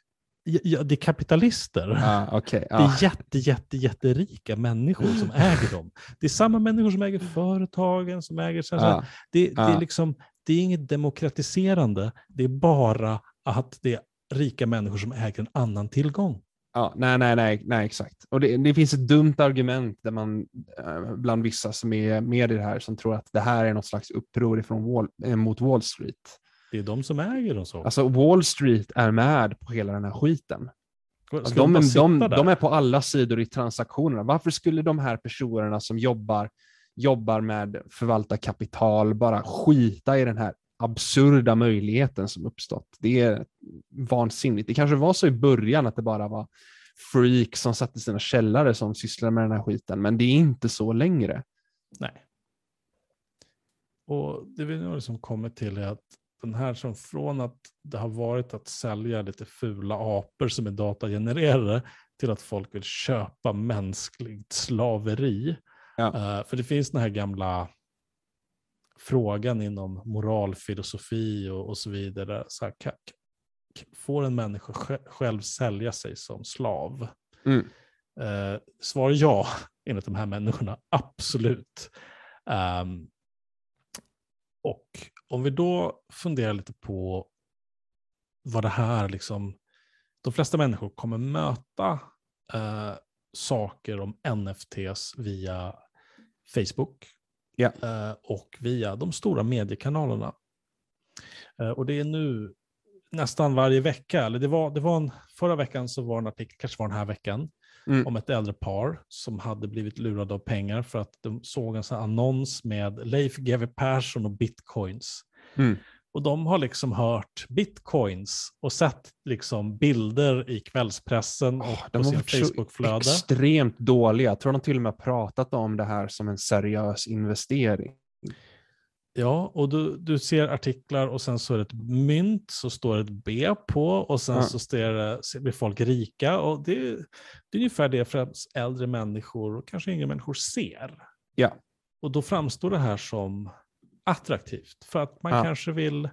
Ja, det är kapitalister. Ah, Det ah. är jätte, jätte, jätterika människor som äger dem. Det är samma människor som äger företagen, som äger... Så Ah, det, det, är Ja. liksom, det är inget demokratiserande, det är bara att det är rika människor som äger en annan tillgång. Ja, nej, nej, nej, nej, exakt. Och det, det finns ett dumt argument där man, eh, bland vissa som är med i det här, som tror att det här är något slags uppror ifrån Wall, eh, mot Wall Street. Det är de som äger dem så. Alltså Wall Street är med på hela den här skiten. Alltså, de, de, de, de är på alla sidor i transaktionerna. Varför skulle de här personerna som jobbar, jobbar med förvalta kapital bara skita i den här absurda möjligheten som uppstått? Det är vansinnigt. Det kanske var så i början att det bara var freaks som satt i sina källare som sysslade med den här skiten, men det är inte så längre. Nej. Och det vi nu har liksom kommit till är att den här som från att det har varit att sälja lite fula apor som är datagenererade till att folk vill köpa mänskligt slaveri. Ja. Eh, för det finns den här gamla frågan inom moralfilosofi och, och så vidare. Så här, får en människa sj- själv sälja sig som slav? Mm. Eh, svar ja, enligt de här människorna. Absolut. Ehm, och om vi då funderar lite på vad det här liksom, de flesta människor kommer möta eh, saker om NFTs via Facebook Ja. eh, och via de stora mediekanalerna. Eh, och det är nu nästan varje vecka, eller det var, det var en, förra veckan så var en artikel, kanske var den här veckan, Mm. om ett äldre par som hade blivit lurade av pengar för att de såg en sån annons med Leif GW Persson och bitcoins. Mm. Och de har liksom hört bitcoins och sett liksom bilder i kvällspressen och på de har sin varit Facebookflöde. extremt dåliga. Jag tror de till och med pratat om det här som en seriös investering. Ja, och du, du ser artiklar och sen så är det ett mynt, så står det ett B på och sen Ja. så så blir folk rika. Och det, det är ungefär det främst äldre människor och kanske yngre människor ser. Ja. Och då framstår det här som attraktivt för att man Ja. kanske vill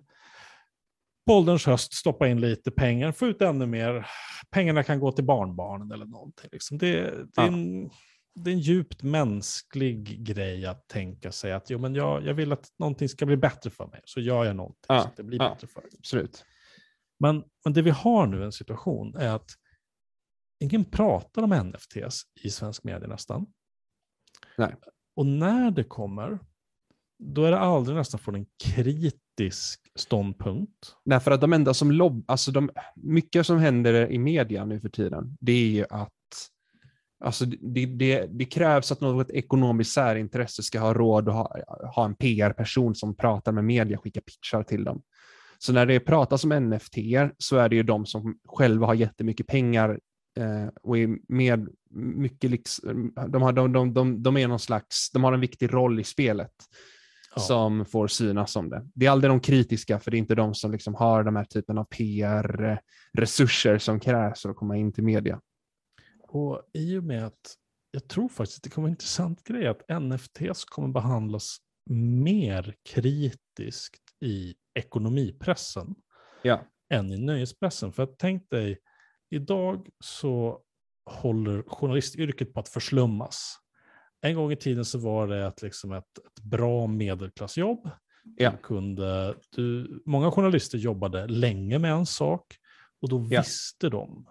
på ålderns höst stoppa in lite pengar, få ut ännu mer. Pengarna kan gå till barnbarnen eller någonting. Liksom. Det, det, är Ja. en, det är en djupt mänsklig grej att tänka sig att jo, men jag, jag vill att någonting ska bli bättre för mig, så gör jag någonting Ja. så att det blir bättre för mig. Absolut. Men, men det vi har nu en situation är att ingen pratar om NFTs i svensk media nästan. Nej. Och när det kommer, då är det aldrig nästan från en kritisk ståndpunkt. Nej, för att de enda som lobb, alltså de, mycket som händer i media nu för tiden, det är ju att Alltså det, det, det, krävs att något ekonomiskt särintresse ska ha råd att ha, ha en PR-person som pratar med media, och skickar pitchar till dem. Så när det pratas om NFT så är det ju de som själva har jättemycket pengar eh, och är med mycket, liksom, de, har, de, de, de, de är någon slags, de har en viktig roll i spelet ja. som får synas som det. Det är aldrig de kritiska, för det är inte de som liksom har de här typen av PR-resurser som krävs för att komma in till media. Och i och med att jag tror faktiskt att det kommer vara en intressant grej att NFTs kommer behandlas mer kritiskt i ekonomipressen ja. än i nöjespressen. För att tänk dig, idag så håller journalistyrket på att förslummas. En gång i tiden så var det ett, liksom ett, ett bra medelklassjobb. Ja. Kunde, du, många journalister jobbade länge med en sak och då ja. visste de.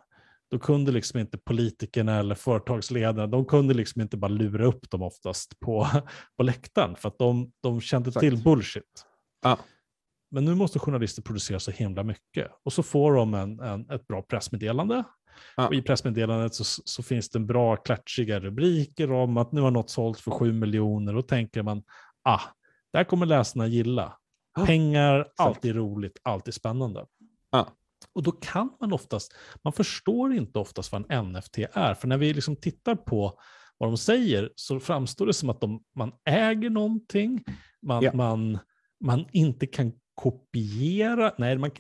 Då kunde liksom inte politikerna eller företagsledarna, de kunde liksom inte bara lura upp dem oftast på, på läktaren för att de, de kände Exakt. till bullshit. Ja. Men nu måste journalister producera så himla mycket. Och så får de en, en ett bra pressmeddelande. Ja. Och I pressmeddelandet så, så, finns det en bra klatschiga rubriker om att nu har något sålt för sju miljoner. Då tänker man, ah, det här kommer läsarna gilla. Pengar, alltid roligt, alltid spännande. Ja. Och då kan man oftast, man förstår inte oftast vad en NFT är. För när vi liksom tittar på vad de säger så framstår det som att de, man äger någonting, man, ja. man, man inte kan kopiera, nej man,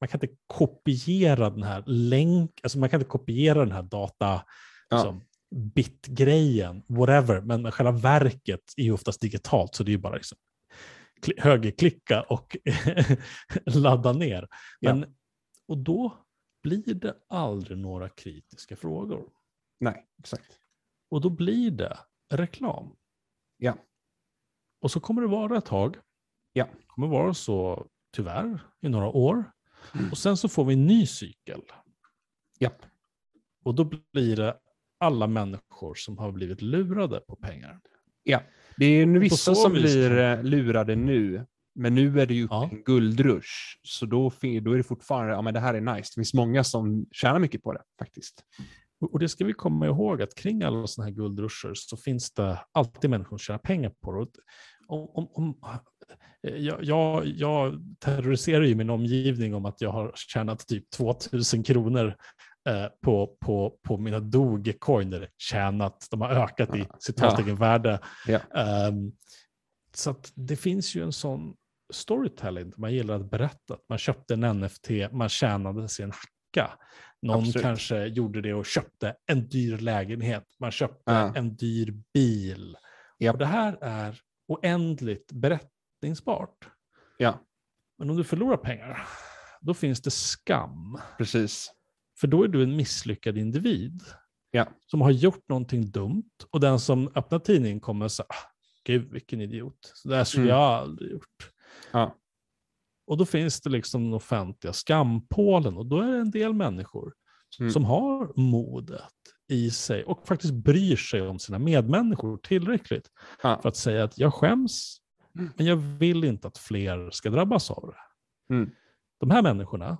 man kan inte kopiera den här länk, alltså man kan inte kopiera den här data, ja. liksom, bit-grejen, whatever, men själva verket är ju oftast digitalt så det är ju bara liksom högerklicka och ladda ner. Men, ja. Och då blir det aldrig några kritiska frågor. Nej, exakt. Och då blir det reklam. Ja. Och så kommer det vara ett tag. Ja. Det kommer vara så, tyvärr, i några år. Mm. Och sen så får vi en ny cykel. Ja. Och då blir det alla människor som har blivit lurade på pengar. Ja, det är vissa som blir eh, lurade nu, men nu är det ju ja. en guldrush. Så då, då är det fortfarande, ja men det här är nice. Det finns många som tjänar mycket på det faktiskt. Och det ska vi komma ihåg att kring alla sådana här guldrusher så finns det alltid människor som tjänar pengar på det. Om, om, jag, jag, jag terroriserar ju min omgivning om att jag har tjänat typ 2000 kronor eh, på, på, på mina Dogecoiner. Tjänat, de har ökat i citattecken ja. värde. Ja. Um, så det finns ju en sån storytelling, man gillar att berätta. Man köpte en NFT, man tjänade sig en hacka. Någon Absolut. kanske gjorde det och köpte en dyr lägenhet. Man köpte ja. en dyr bil. Yep. Och det här är oändligt berättningsbart. Ja. Men om du förlorar pengar, då finns det skam. Precis. För då är du en misslyckad individ. Ja. Som har gjort någonting dumt. Och den som öppnar tidningen kommer säga, ah, gud vilken idiot. Så det här skulle mm. jag aldrig gjort. Ja. Och då finns det liksom den offentliga skampålen och då är det en del människor mm. som har modet i sig och faktiskt bryr sig om sina medmänniskor tillräckligt ja. för att säga att jag skäms, mm. men jag vill inte att fler ska drabbas av det. Mm. De här människorna,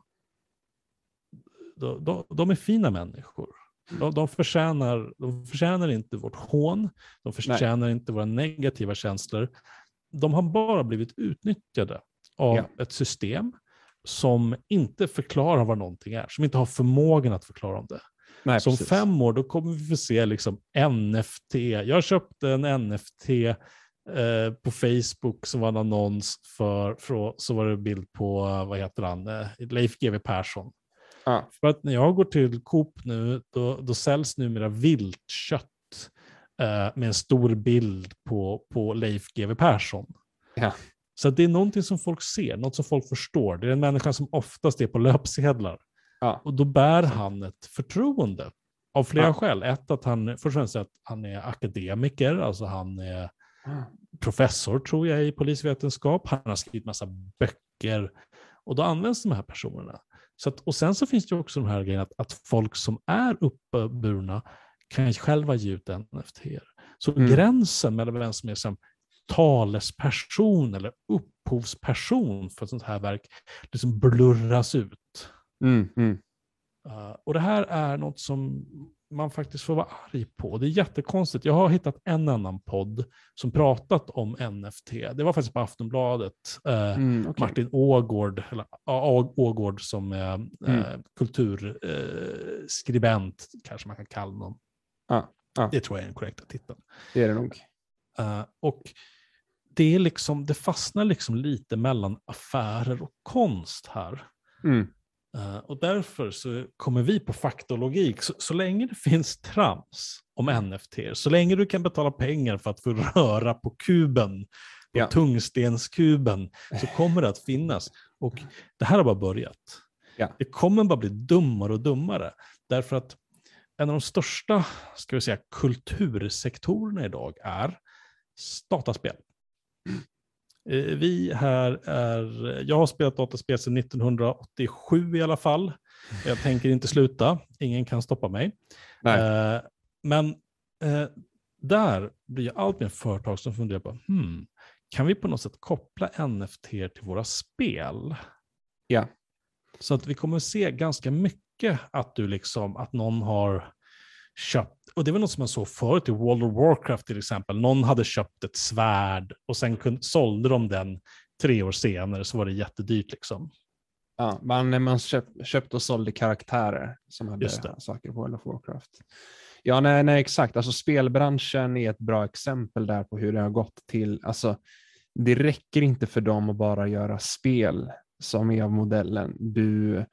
de, de, de är fina människor. De, de, förtjänar, de förtjänar inte vårt hån, de förtjänar Nej. inte våra negativa känslor. De har bara blivit utnyttjade av ja. ett system som inte förklarar vad någonting är, som inte har förmågan att förklara om det. Nej, så om fem år då kommer vi få se liksom NFT. Jag köpte en NFT eh, på Facebook som var en annons för, för, så var det en bild på, vad heter han, eh, Leif GW Persson. Ja. För att när jag går till Coop nu, då, då säljs numera viltkött eh, med en stor bild på, på Leif GW Persson. Ja. Så det är någonting som folk ser, något som folk förstår. Det är en människa som oftast är på löpsedlar. Ja. Och då bär han ett förtroende av flera ja. skäl. Ett, att han, först och främst att han är akademiker, alltså han är professor tror jag i polisvetenskap. Han har skrivit massa böcker och då används de här personerna. Så att, och sen så finns det också de här grejerna att, att folk som är uppburna kan själva ge ut NFT. Så mm. gränsen mellan vem som är som talesperson eller upphovsperson för ett sånt här verk liksom blurras ut. Mm, mm. Uh, och det här är något som man faktiskt får vara arg på. Det är jättekonstigt. Jag har hittat en annan podd som pratat om NFT. Det var faktiskt på Aftonbladet. Uh, Mm, okej. Martin Ågård, eller Ågård som är Mm. eh, kulturskribent, kanske man kan kalla honom. Ja, ja. Det tror jag är den korrekta titeln. Det är det nog. Eh, och det, är liksom, det fastnar liksom lite mellan affärer och konst här. Mm. Eh, och därför så kommer vi på faktologik, så, så länge det finns trams om NFT, så länge du kan betala pengar för att få röra på kuben, på Ja. tungstenskuben, så kommer det att finnas. Och det här har bara börjat. Ja. Det kommer bara bli dummare och dummare. Därför att en av de största ska vi säga, kultursektorerna idag är dataspel. Eh, Vi här är, jag har spelat dataspel sedan 1987 i alla fall. Jag tänker inte sluta, ingen kan stoppa mig. Nej. Eh, men eh, där blir det allt mer företag som funderar på, hmm, kan vi på något sätt koppla NFT till våra spel? Ja. Så att vi kommer se ganska mycket att du liksom, att någon har köpt, och det var något som man såg förut i World of Warcraft till exempel, någon hade köpt ett svärd och sen kun, sålde de den tre år senare så var det jättedyrt liksom. Ja, man, man köp, köpte och sålde karaktärer som hade saker på World of Warcraft. Ja, nej, nej, exakt. Alltså, spelbranschen är ett bra exempel där på hur det har gått till. Alltså, det räcker inte för dem att bara göra spel som är av modellen. Du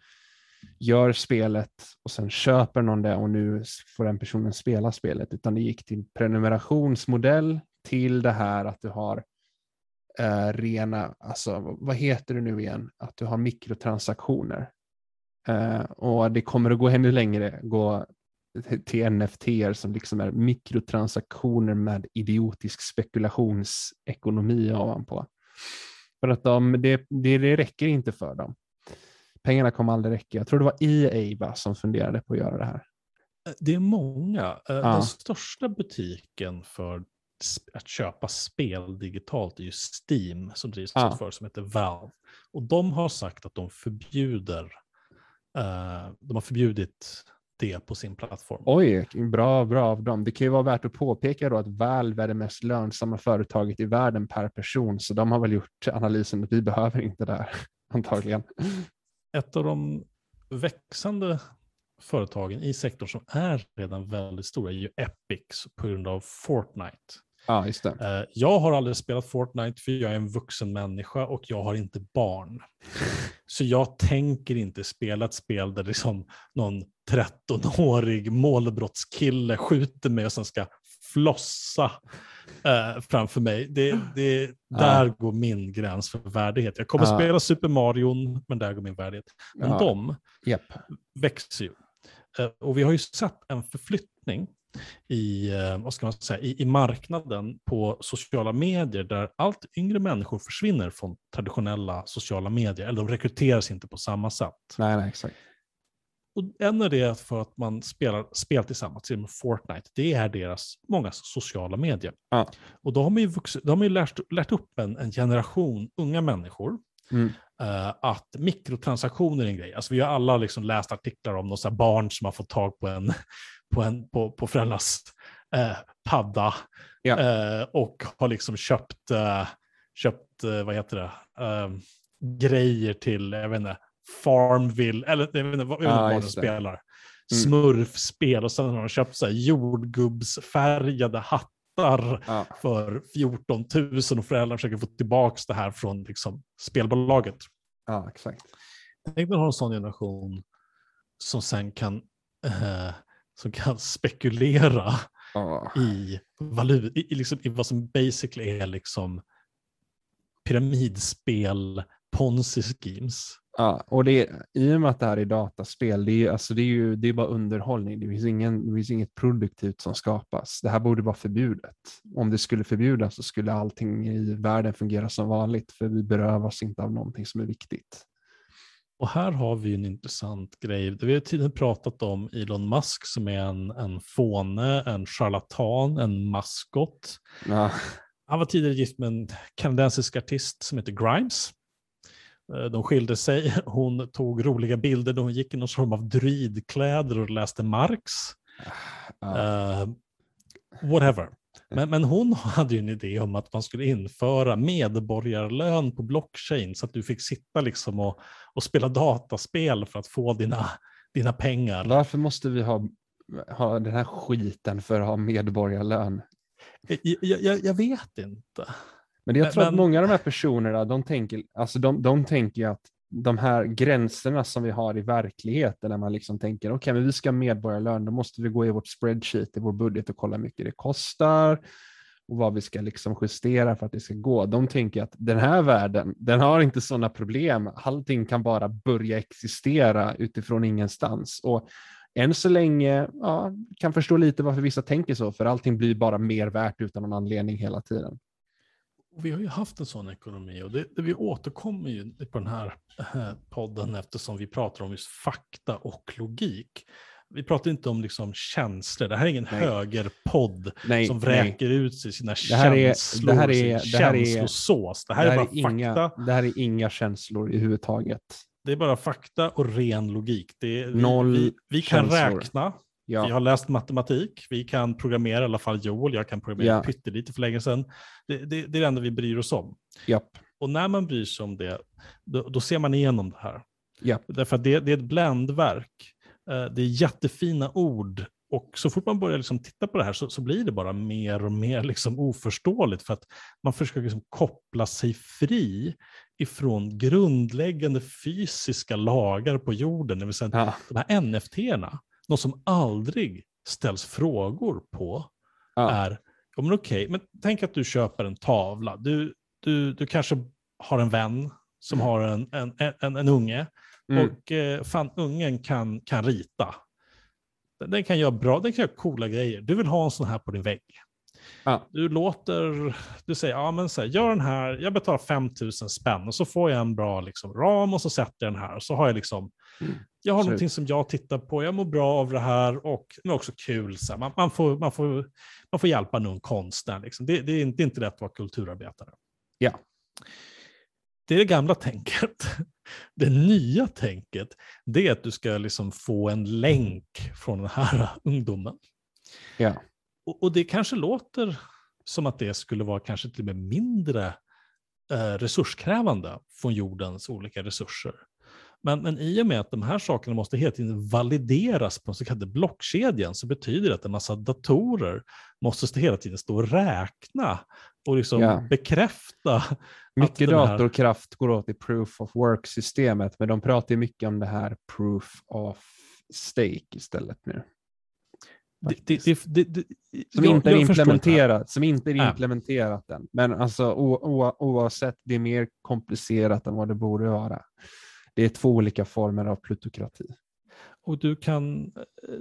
gör spelet och sen köper någon det och nu får den personen spela spelet, utan det gick till prenumerationsmodell till det här att du har eh, rena, alltså vad heter det nu igen, att du har mikrotransaktioner. Eh, och det kommer att gå ännu längre, gå till- NFT som liksom är mikrotransaktioner med idiotisk spekulationsekonomi ovanpå. För att de, det, det, det räcker inte för dem. Pengarna kommer aldrig räcka. Jag tror det var EA va, som funderade på att göra det här. Det är många. Eh, Ja. Den största butiken för att köpa spel digitalt är ju Steam som drivs Ja. ett företag som heter Valve. Och de har sagt att de förbjuder, eh, de har förbjudit det på sin plattform. Oj, bra, bra av dem. Det kan ju vara värt att påpeka då att Valve är det mest lönsamma företaget i världen per person, så de har väl gjort analysen att vi behöver inte det här, antagligen. Ett av de växande företagen i sektorn som är redan väldigt stora är ju Epic på grund av Fortnite. Ja, just det. Eh, Jag har aldrig spelat Fortnite för jag är en vuxen människa och jag har inte barn. Så jag tänker inte spela ett spel där liksom någon 13-årig målbrottskille skjuter mig och sen ska flossa eh, framför mig. Det, det, där går min gräns för värdighet. Jag kommer Ja. spela Super Mario, men där går min värdighet. Men Ja. de Japp. växer ju. Eh, Och vi har ju sett en förflyttning i, eh, vad ska man säga, i, i marknaden på sociala medier där allt yngre människor försvinner från traditionella sociala medier, eller de rekryteras inte på samma sätt. Nej, nej, exakt. Och en är det för att man spelar spel tillsammans, till med Fortnite, det är deras många sociala medier. Ja. Och då har man ju, vuxit, då har man lärt, lärt upp en, en generation unga människor Mm. eh, att mikrotransaktioner är en grej. Alltså vi har alla liksom läst artiklar om några barn som har fått tag på, en, på, en, på, på föräldrars eh, padda Ja. eh, och har liksom köpt, eh, köpt vad heter det, grejer till, jag vet inte, Farmville, eller jag vet inte vad jag vet inte Ja, vad de spelar. Mm. Smurfspel och sen har de köpt så här jordgubbsfärgade hattar Ja. för 14 000 och föräldrarna försöker få tillbaka det här från liksom, spelbolaget. ja, exakt. Tänk att ha en sån generation som sen kan, eh, som kan spekulera i, valut, i, i, liksom, i vad som basically är liksom pyramidspel, ponzi schemes. Ja, och det, i och med att det här är dataspel, det är, alltså det är ju det är bara underhållning. Det finns, ingen, det finns inget produktivt som skapas. Det här borde vara förbjudet. Om det skulle förbjudas så skulle allting i världen fungera som vanligt, för vi berövas inte av någonting som är viktigt. Och här har vi en intressant grej. Vi har tidigare pratat om Elon Musk som är en, en fåne, en charlatan, en maskot. Ja, Han var tidigare gift med en kanadensisk artist som heter Grimes. Eh, de skilde sig. Hon tog roliga bilder då hon gick i någon form av druidkläder och läste Marx. Uh, whatever. Men, men hon hade ju en idé om att man skulle införa medborgarlön på blockchain så att du fick sitta liksom och, och spela dataspel för att få dina, dina pengar. Varför måste vi ha, ha den här skiten för att ha medborgarlön? Jag, jag, jag vet inte. Men jag tror men, att många av de här personerna, de tänker, alltså de, de tänker att de här gränserna som vi har i verkligheten, när man liksom tänker okej, okay, men vi ska ha medborgarlön, då måste vi gå i vårt spreadsheet i vår budget och kolla hur mycket det kostar och vad vi ska liksom justera för att det ska gå. De tänker att den här världen, den har inte sådana problem. Allting kan bara börja existera utifrån ingenstans. Och än så länge ja, kan förstå lite varför vissa tänker så, för allting blir bara mer värt utan någon anledning hela tiden. Och vi har ju haft en sån ekonomi och det, det vi återkommer ju på den här eh, podden eftersom vi pratar om just fakta och logik. Vi pratar inte om liksom känslor. Det här är ingen nej. högerpodd nej, som vräker nej. ut sig sina det här känslor, är, det här är, sin det här känslosås. Det här, det här är, bara är inga, fakta. Det här är inga känslor i huvud taget. Det är bara fakta och ren logik. Det är, Noll vi, vi kan känslor. räkna, Ja. Vi har läst matematik, vi kan programmera, i alla fall Joel, jag kan programmera ja. pyttelite för länge sedan. Det, det, det, är det enda vi bryr oss om. Japp. Och när man bryr sig om det, då, då ser man igenom det här. Japp. Därför att det, det är ett bländverk. Eh, det är jättefina ord och så fort man börjar liksom titta på det här så, så, blir det bara mer och mer liksom oförståeligt för att man försöker liksom koppla sig fri ifrån grundläggande fysiska lagar på jorden, det vill säga ja. de här NFT-erna något som aldrig ställs frågor på ja. är, ja, men okej, men tänk att du köper en tavla. Du, du, du kanske har en vän som har en, en, en, en unge mm. och eh, fan, ungen kan, kan rita. Den, den, kan göra bra, den kan göra coola grejer. Du vill ha en sån här på din vägg. Ja. Du låter, du säger, ja men så här, gör den här, jag betalar 5000 spänn och så får jag en bra liksom, ram och så sätter jag den här och så har jag liksom, mm. Jag har Absolut. någonting som jag tittar på, jag mår bra av det här och det är också kul. Så man, man, får, man, får, man får hjälpa någon konstnär, liksom. det, det, är inte, det är inte lätt att vara kulturarbetare. Ja. Det är det gamla tänket. Det nya tänket, det är att du ska liksom få en länk från den här ungdomen. Ja. Och, och, det kanske låter som att det skulle vara kanske till och med mindre eh, resurskrävande från jordens olika resurser. Men, men i och med att de här sakerna måste hela tiden valideras på den så kallade blockkedjan så betyder det att en massa datorer måste hela tiden stå och räkna och liksom ja. bekräfta. Mycket datorkraft här... går åt i proof of work-systemet, men de pratar mycket om det här proof of stake istället nu. Det, det, det, som, jag, inte är implementerat, som inte är implementerat än. Men alltså, o, o, oavsett, det är mer komplicerat än vad det borde vara. Det är två olika former av plutokrati. Och du kan,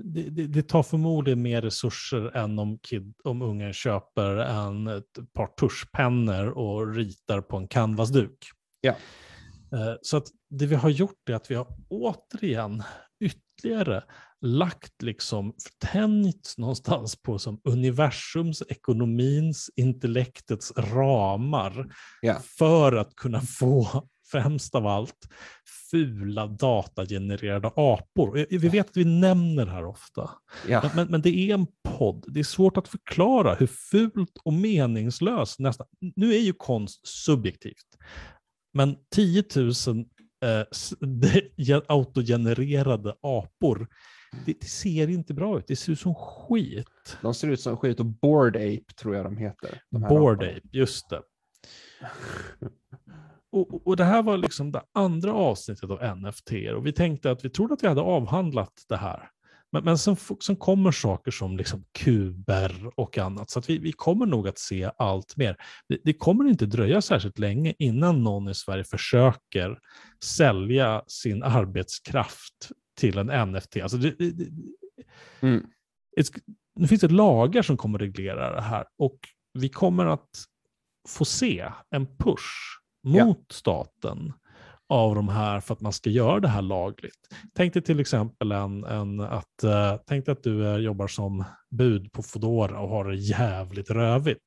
det, det, tar förmodligen mer resurser än om, kid, om ungen köper en, ett par tuschpennor och ritar på en canvasduk. Ja. Eh, så att det vi har gjort är att vi har återigen ytterligare lagt liksom tänjt någonstans på som universums, ekonomins, intellektets ramar ja. för att kunna få främst av allt fula datagenererade apor. Vi vet att vi nämner det här ofta. Ja. Men, men, men, det är en podd. Det är svårt att förklara hur fult och meningslöst nästan... Nu är ju konst subjektivt. Men 10 000 eh, autogenererade apor det, det, ser inte bra ut. Det ser ut som skit. De ser ut som skit och Board Ape tror jag de heter. De Board Ape, just det. Och, och, det här var liksom det andra avsnittet av NFT och vi tänkte att vi trodde att vi hade avhandlat det här. Men, men sen, sen kommer saker som liksom kuber och annat, så att vi, vi kommer nog att se allt mer. Det, det, kommer inte dröja särskilt länge innan någon i Sverige försöker sälja sin arbetskraft till en NFT. Alltså det, det, mm. Nu finns det lagar som kommer reglera det här och vi kommer att få se en push mot ja. staten av de här för att man ska göra det här lagligt. Tänk dig till exempel en, en att, uh, tänk dig att du uh, jobbar som bud på Fodora och har det jävligt rövigt.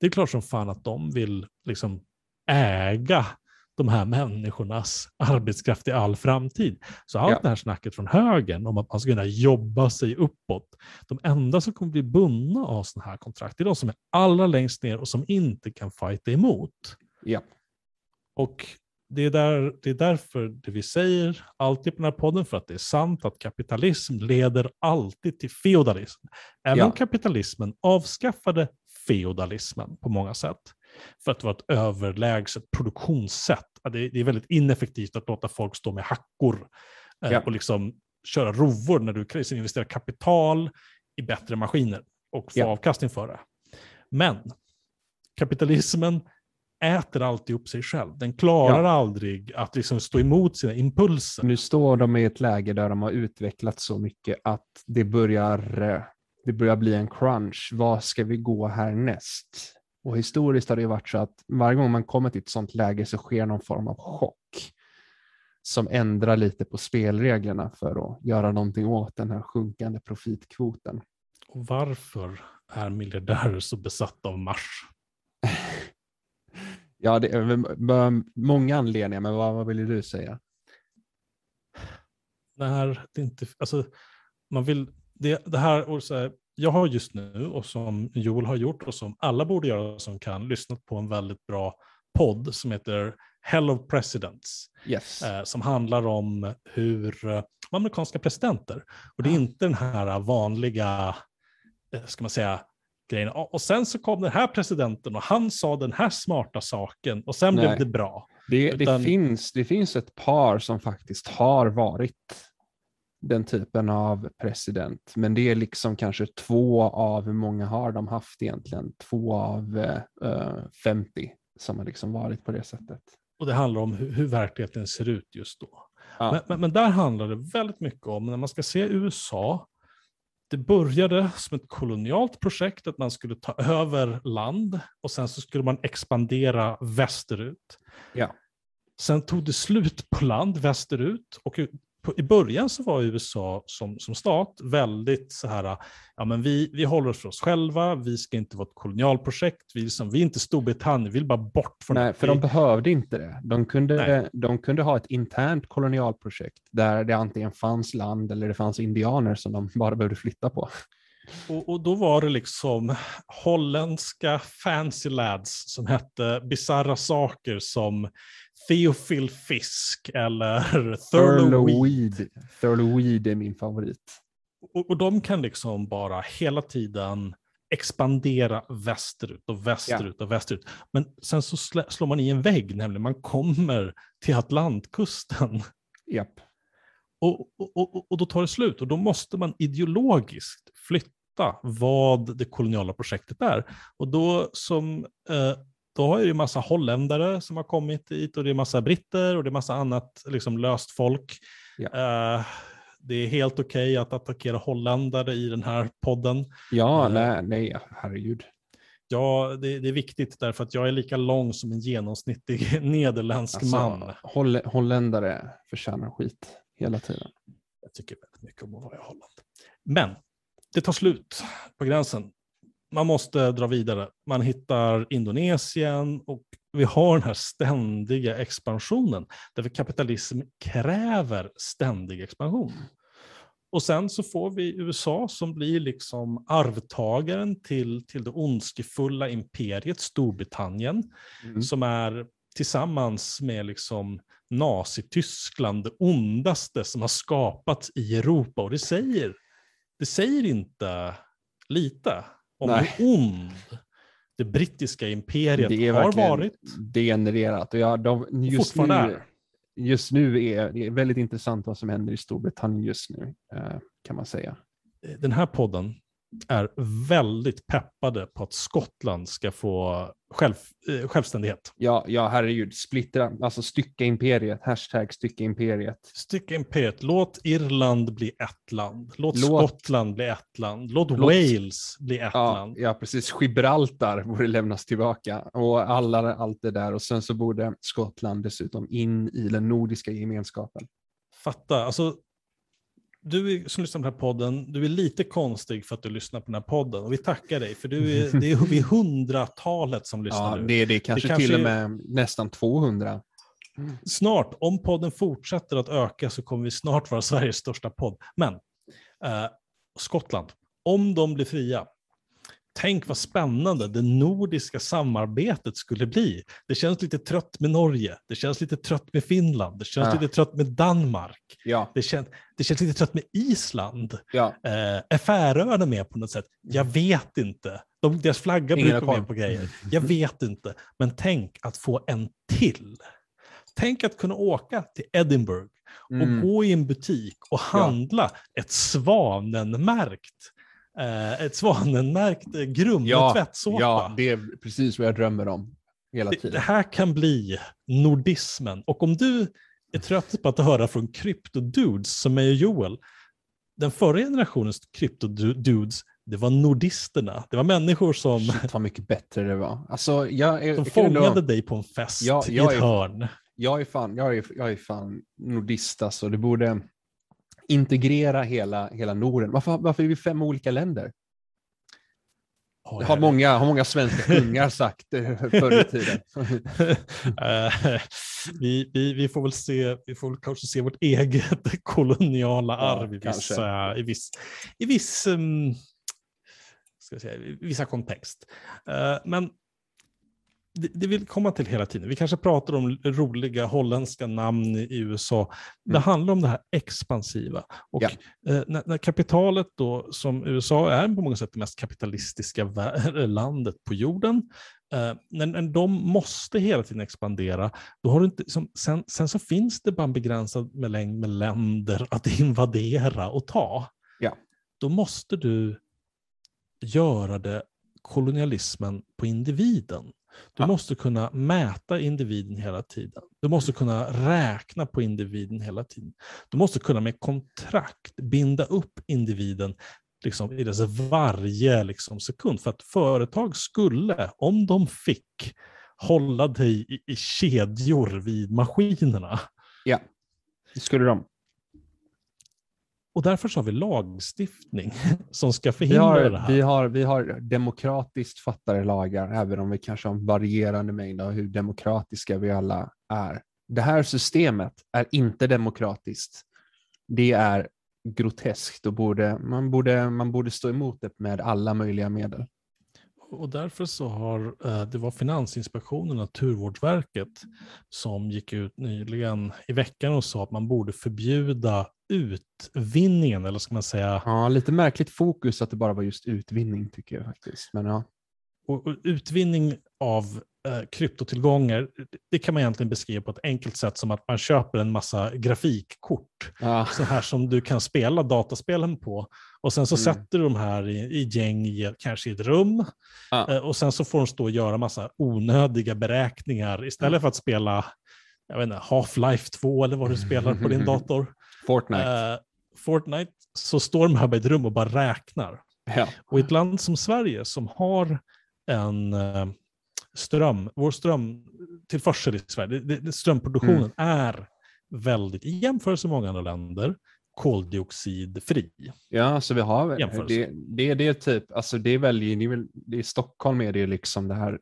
Det är klart som fan att de vill liksom äga de här människornas arbetskraft i all framtid. Så allt Ja. det här snacket från högern om att man ska kunna jobba sig uppåt, de enda som kommer bli bundna av sådana här kontrakt är de som är allra längst ner och som inte kan fighta emot. Ja. Och det är, där, det är därför det vi säger alltid på den här podden, för att det är sant att kapitalism leder alltid till feodalism. Även Ja. kapitalismen avskaffade feodalismen på många sätt. För att det var ett överlägset produktionssätt. Det är, väldigt ineffektivt att låta folk stå med hackor eh, Ja. och liksom köra rovor när du kan investera kapital i bättre maskiner och få Ja. avkastning för det. Men kapitalismen äter alltid upp sig själv. Den klarar aldrig att liksom stå emot sina impulser. Nu står de i ett läge där de har utvecklat så mycket att det börjar, eh, det börjar bli en crunch. Vad ska vi gå härnäst? Och historiskt har det varit så att varje gång man kommer till ett sånt läge så sker någon form av chock som ändrar lite på spelreglerna för att göra någonting åt den här sjunkande profitkvoten. Och varför är miljardärer så besatta av Mars? Ja, det är många anledningar, men vad, vad vill du säga? När det inte, alltså, man vill, det, det här, och så här, jag har just nu, och som Joel har gjort, och som alla borde göra som kan, lyssnat på en väldigt bra podd som heter Hell of Presidents. Yes. eh, som handlar om hur eh, amerikanska presidenter, och det är Ja. inte den här vanliga, eh, ska man säga, grejen. Och sen så kom den här presidenten och han sa den här smarta saken och sen Nej. blev det bra. Det, det, Utan- finns, det finns ett par som faktiskt har varit den typen av president, men det är liksom kanske två av, hur många har de haft egentligen? Två av eh, eh, 50 som har liksom varit på det sättet. Och det handlar om hur, hur verkligheten ser ut just då. Ja. Men, men, men där handlar det väldigt mycket om, när man ska se USA, det började som ett kolonialt projekt, att man skulle ta över land och sen så skulle man expandera västerut. Ja. Sen tog det slut på land västerut och i- början så var USA som, som stat väldigt så här, ja men vi, vi håller oss för oss själva, vi ska inte vara ett kolonialprojekt, vi, liksom, vi är inte Storbritannien, vi vill bara bort från Nej, det. för de behövde inte det. De kunde, Nej. de kunde ha ett internt kolonialprojekt där det antingen fanns land eller det fanns indianer som de bara behövde flytta på. Och, och då var det liksom holländska fancy lads som hette bizarra saker som Theophil Fisk eller Thurlow Weed. Weed. Thurlow Weed är min favorit. Och, och de kan liksom bara hela tiden expandera västerut och västerut och västerut. Men sen så slä, slår man i en vägg, nämligen man kommer till Atlantkusten Japp. och, och, och, och då tar det slut. Och då måste man ideologiskt flytta vad det koloniala projektet är. Och då som eh, då har ju en massa holländare som har kommit hit och det är massa britter och det är massa annat liksom löst folk. Ja. Eh, det är helt okej att attackera holländare i den här podden. Ja, Eh. nej, nej, herregud. Ja, det, det är viktigt därför att jag är lika lång som en genomsnittlig nederländsk man. Alltså, holl holländare förtjänar skit hela tiden. Jag tycker väldigt mycket om att vara i Holland. Men det tar slut på gränsen. Man måste dra vidare. Man hittar Indonesien och vi har den här ständiga expansionen. Därför kapitalism kräver ständig expansion. Och sen så får vi USA som blir liksom arvtagaren till, till det ondskefulla imperiet Storbritannien Mm. som är tillsammans med liksom Nazityskland det ondaste som har skapats i Europa. Och det säger, det säger inte lite om Nej. hur ond det brittiska imperiet Det har varit. degenererat. Och ja, de, just, fortfarande nu, är. just nu är det är väldigt intressant vad som händer i Storbritannien just nu, eh, kan man säga. Den här podden är väldigt peppade på att Skottland ska få själv, eh, självständighet. Ja, ja, herregud, splittra, alltså stycka imperiet, hashtag stycka imperiet. Stycka imperiet, låt Irland bli ett land. Låt, Låt- Skottland bli ett land. Låt, Låt- Wales bli ett Ja, land. ja, precis. Gibraltar borde lämnas tillbaka och alla, allt det där. Och sen så borde Skottland dessutom in i den nordiska gemenskapen. Fatta, alltså du som lyssnar på den här podden, du är lite konstig för att du lyssnar på den här podden. Och vi tackar dig, för du är, det är vi hundratalet som lyssnar Ja, nu. det, det är kanske, kanske till och är- med nästan 200. Snart, om podden fortsätter att öka så kommer vi snart vara Sveriges största podd. Men eh, Skottland, om de blir fria, tänk vad spännande det nordiska samarbetet skulle bli. Det känns lite trött med Norge, det känns lite trött med Finland, det känns Ja. lite trött med Danmark, Ja, det känns, det känns lite trött med Island. ja. Eh, är Färöarna med på något sätt? Jag vet inte. De, deras flagga Ingen brukar vara med på grejer. Jag vet inte. Men tänk att få en till. Tänk att kunna åka till Edinburgh och Mm. gå i en butik och handla ett svanenmärkt eh, ett svanenmärkt eh, Grumme Ja, tvättsåpa. ja, det är precis vad jag drömmer om hela det, det tiden. här kan bli nordismen. Och om du är trött på att höra från kryptodudes som mig och Joel, den förra generationens kryptodudes, det var nordisterna. Det var människor som, Shit vad mycket bättre det var. Alltså, jag, är, som jag, fångade dig på en fest Ja, i jag ett är- hörn. jag är fan, jag är, jag är fan nordist alltså. Det borde integrera hela, hela Norden. Varför, varför är vi fem olika länder? Ja, Det har många, har många svenska kungar sagt eh, förr i tiden. Eh, vi, vi, vi får väl se, vi får väl kanske se vårt eget koloniala Ja, arv i vissa, i viss, i viss, um, ska jag säga, i vissa kontext. Eh, men det, det vill komma till hela tiden. Vi kanske pratar om roliga holländska namn i USA. Det Mm. handlar om det här expansiva. Och Ja. eh, när, när kapitalet då, som USA är på många sätt det mest kapitalistiska vä- landet på jorden, eh, när, när de måste hela tiden expandera, då har du inte, som, sen, sen så finns det bara en begränsad med längd med länder att invadera och ta. Ja. Då måste du göra det kolonialismen på individen. Du Ja. måste kunna mäta individen hela tiden. Du måste kunna räkna på individen hela tiden. Du måste kunna med kontrakt binda upp individen liksom, i dess varje liksom, sekund. För att företag skulle, om de fick, hålla dig i, i kedjor vid maskinerna. Ja, det skulle de. Och därför så har vi lagstiftning som ska Vi förhindra det har, här. vi, har, vi har demokratiskt fattade lagar, även om vi kanske har en varierande mängd av hur demokratiska vi alla är. Det här systemet är inte demokratiskt. Det är groteskt och borde, man, borde, man borde stå emot det med alla möjliga medel. Och därför så har eh, det var Finansinspektionen och Naturvårdsverket som gick ut nyligen i veckan och sa att man borde förbjuda utvinningen, eller ska man säga, Ja, lite märkligt fokus att det bara var just utvinning tycker jag faktiskt. Men ja, och, och utvinning av eh, kryptotillgångar, det kan man egentligen beskriva på ett enkelt sätt som att man köper en massa grafikkort, ja, så här som du kan spela dataspelen på. Och sen så Mm. sätter du de här i, i gäng, i, kanske i ett rum, Ja. Eh, Och sen så får de stå och göra massa onödiga beräkningar istället för att spela jag vet inte, Half-Life 2 eller vad du spelar på din dator. Fortnite. Eh, Fortnite, så står de här i ett rum och bara räknar. ja. Och i ett land som Sverige som har en eh, ström, vår strömtillförsel i Sverige, det, det, strömproduktionen Mm. är väldigt, i jämförelse med många andra länder, koldioxidfri. Ja, så vi har det, det, det är typ, alltså det är väl, det är väl är Stockholm är det liksom det här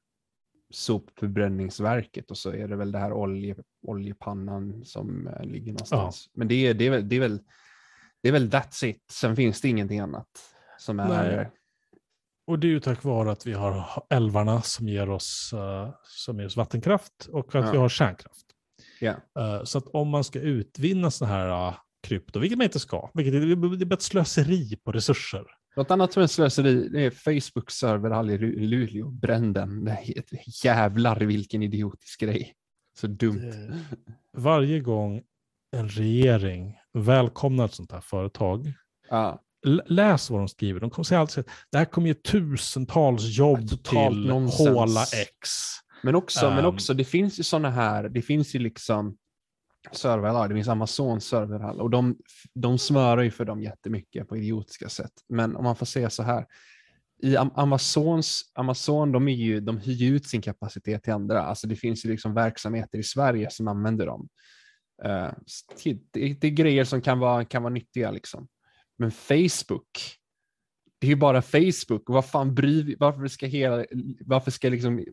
sopförbränningsverket och så är det väl det här olje, oljepannan som eh, ligger någonstans. Men det är, det, är väl, det, är väl, det är väl that's it, sen finns det ingenting annat som är, Nej. Och det är ju tack vare att vi har älvarna som ger oss, eh, som ger oss vattenkraft och att Ja. vi har kärnkraft. ja, Eh, så att om man ska utvinna sådana här uh, krypto, vilket man inte ska, vilket det är ett slöseri på resurser. Något annat som är slöseri det är Facebook serverhall i Lu- Luleå, bränn den. Jävlar vilken idiotisk grej. Så dumt. Varje gång en regering välkomnar ett sånt här företag, l- läs vad de skriver. De kommer säga alltid att det här kommer ge tusentals jobb till nonsens. Håla X. Men också, men Ehm. också, det finns ju sådana här, det finns ju liksom serverhall, det finns Amazons serverhall och de, de smörar ju för dem jättemycket på idiotiska sätt. Men om man får säga så här, i Amazons, Amazon, de, är ju, de hyr ju ut sin kapacitet till andra. Alltså det finns ju liksom verksamheter i Sverige som använder dem. Uh, det, det, är grejer som kan vara, kan vara nyttiga. Liksom. Men Facebook, det är ju bara Facebook. Vad fan bryr varför ska, hela, varför ska liksom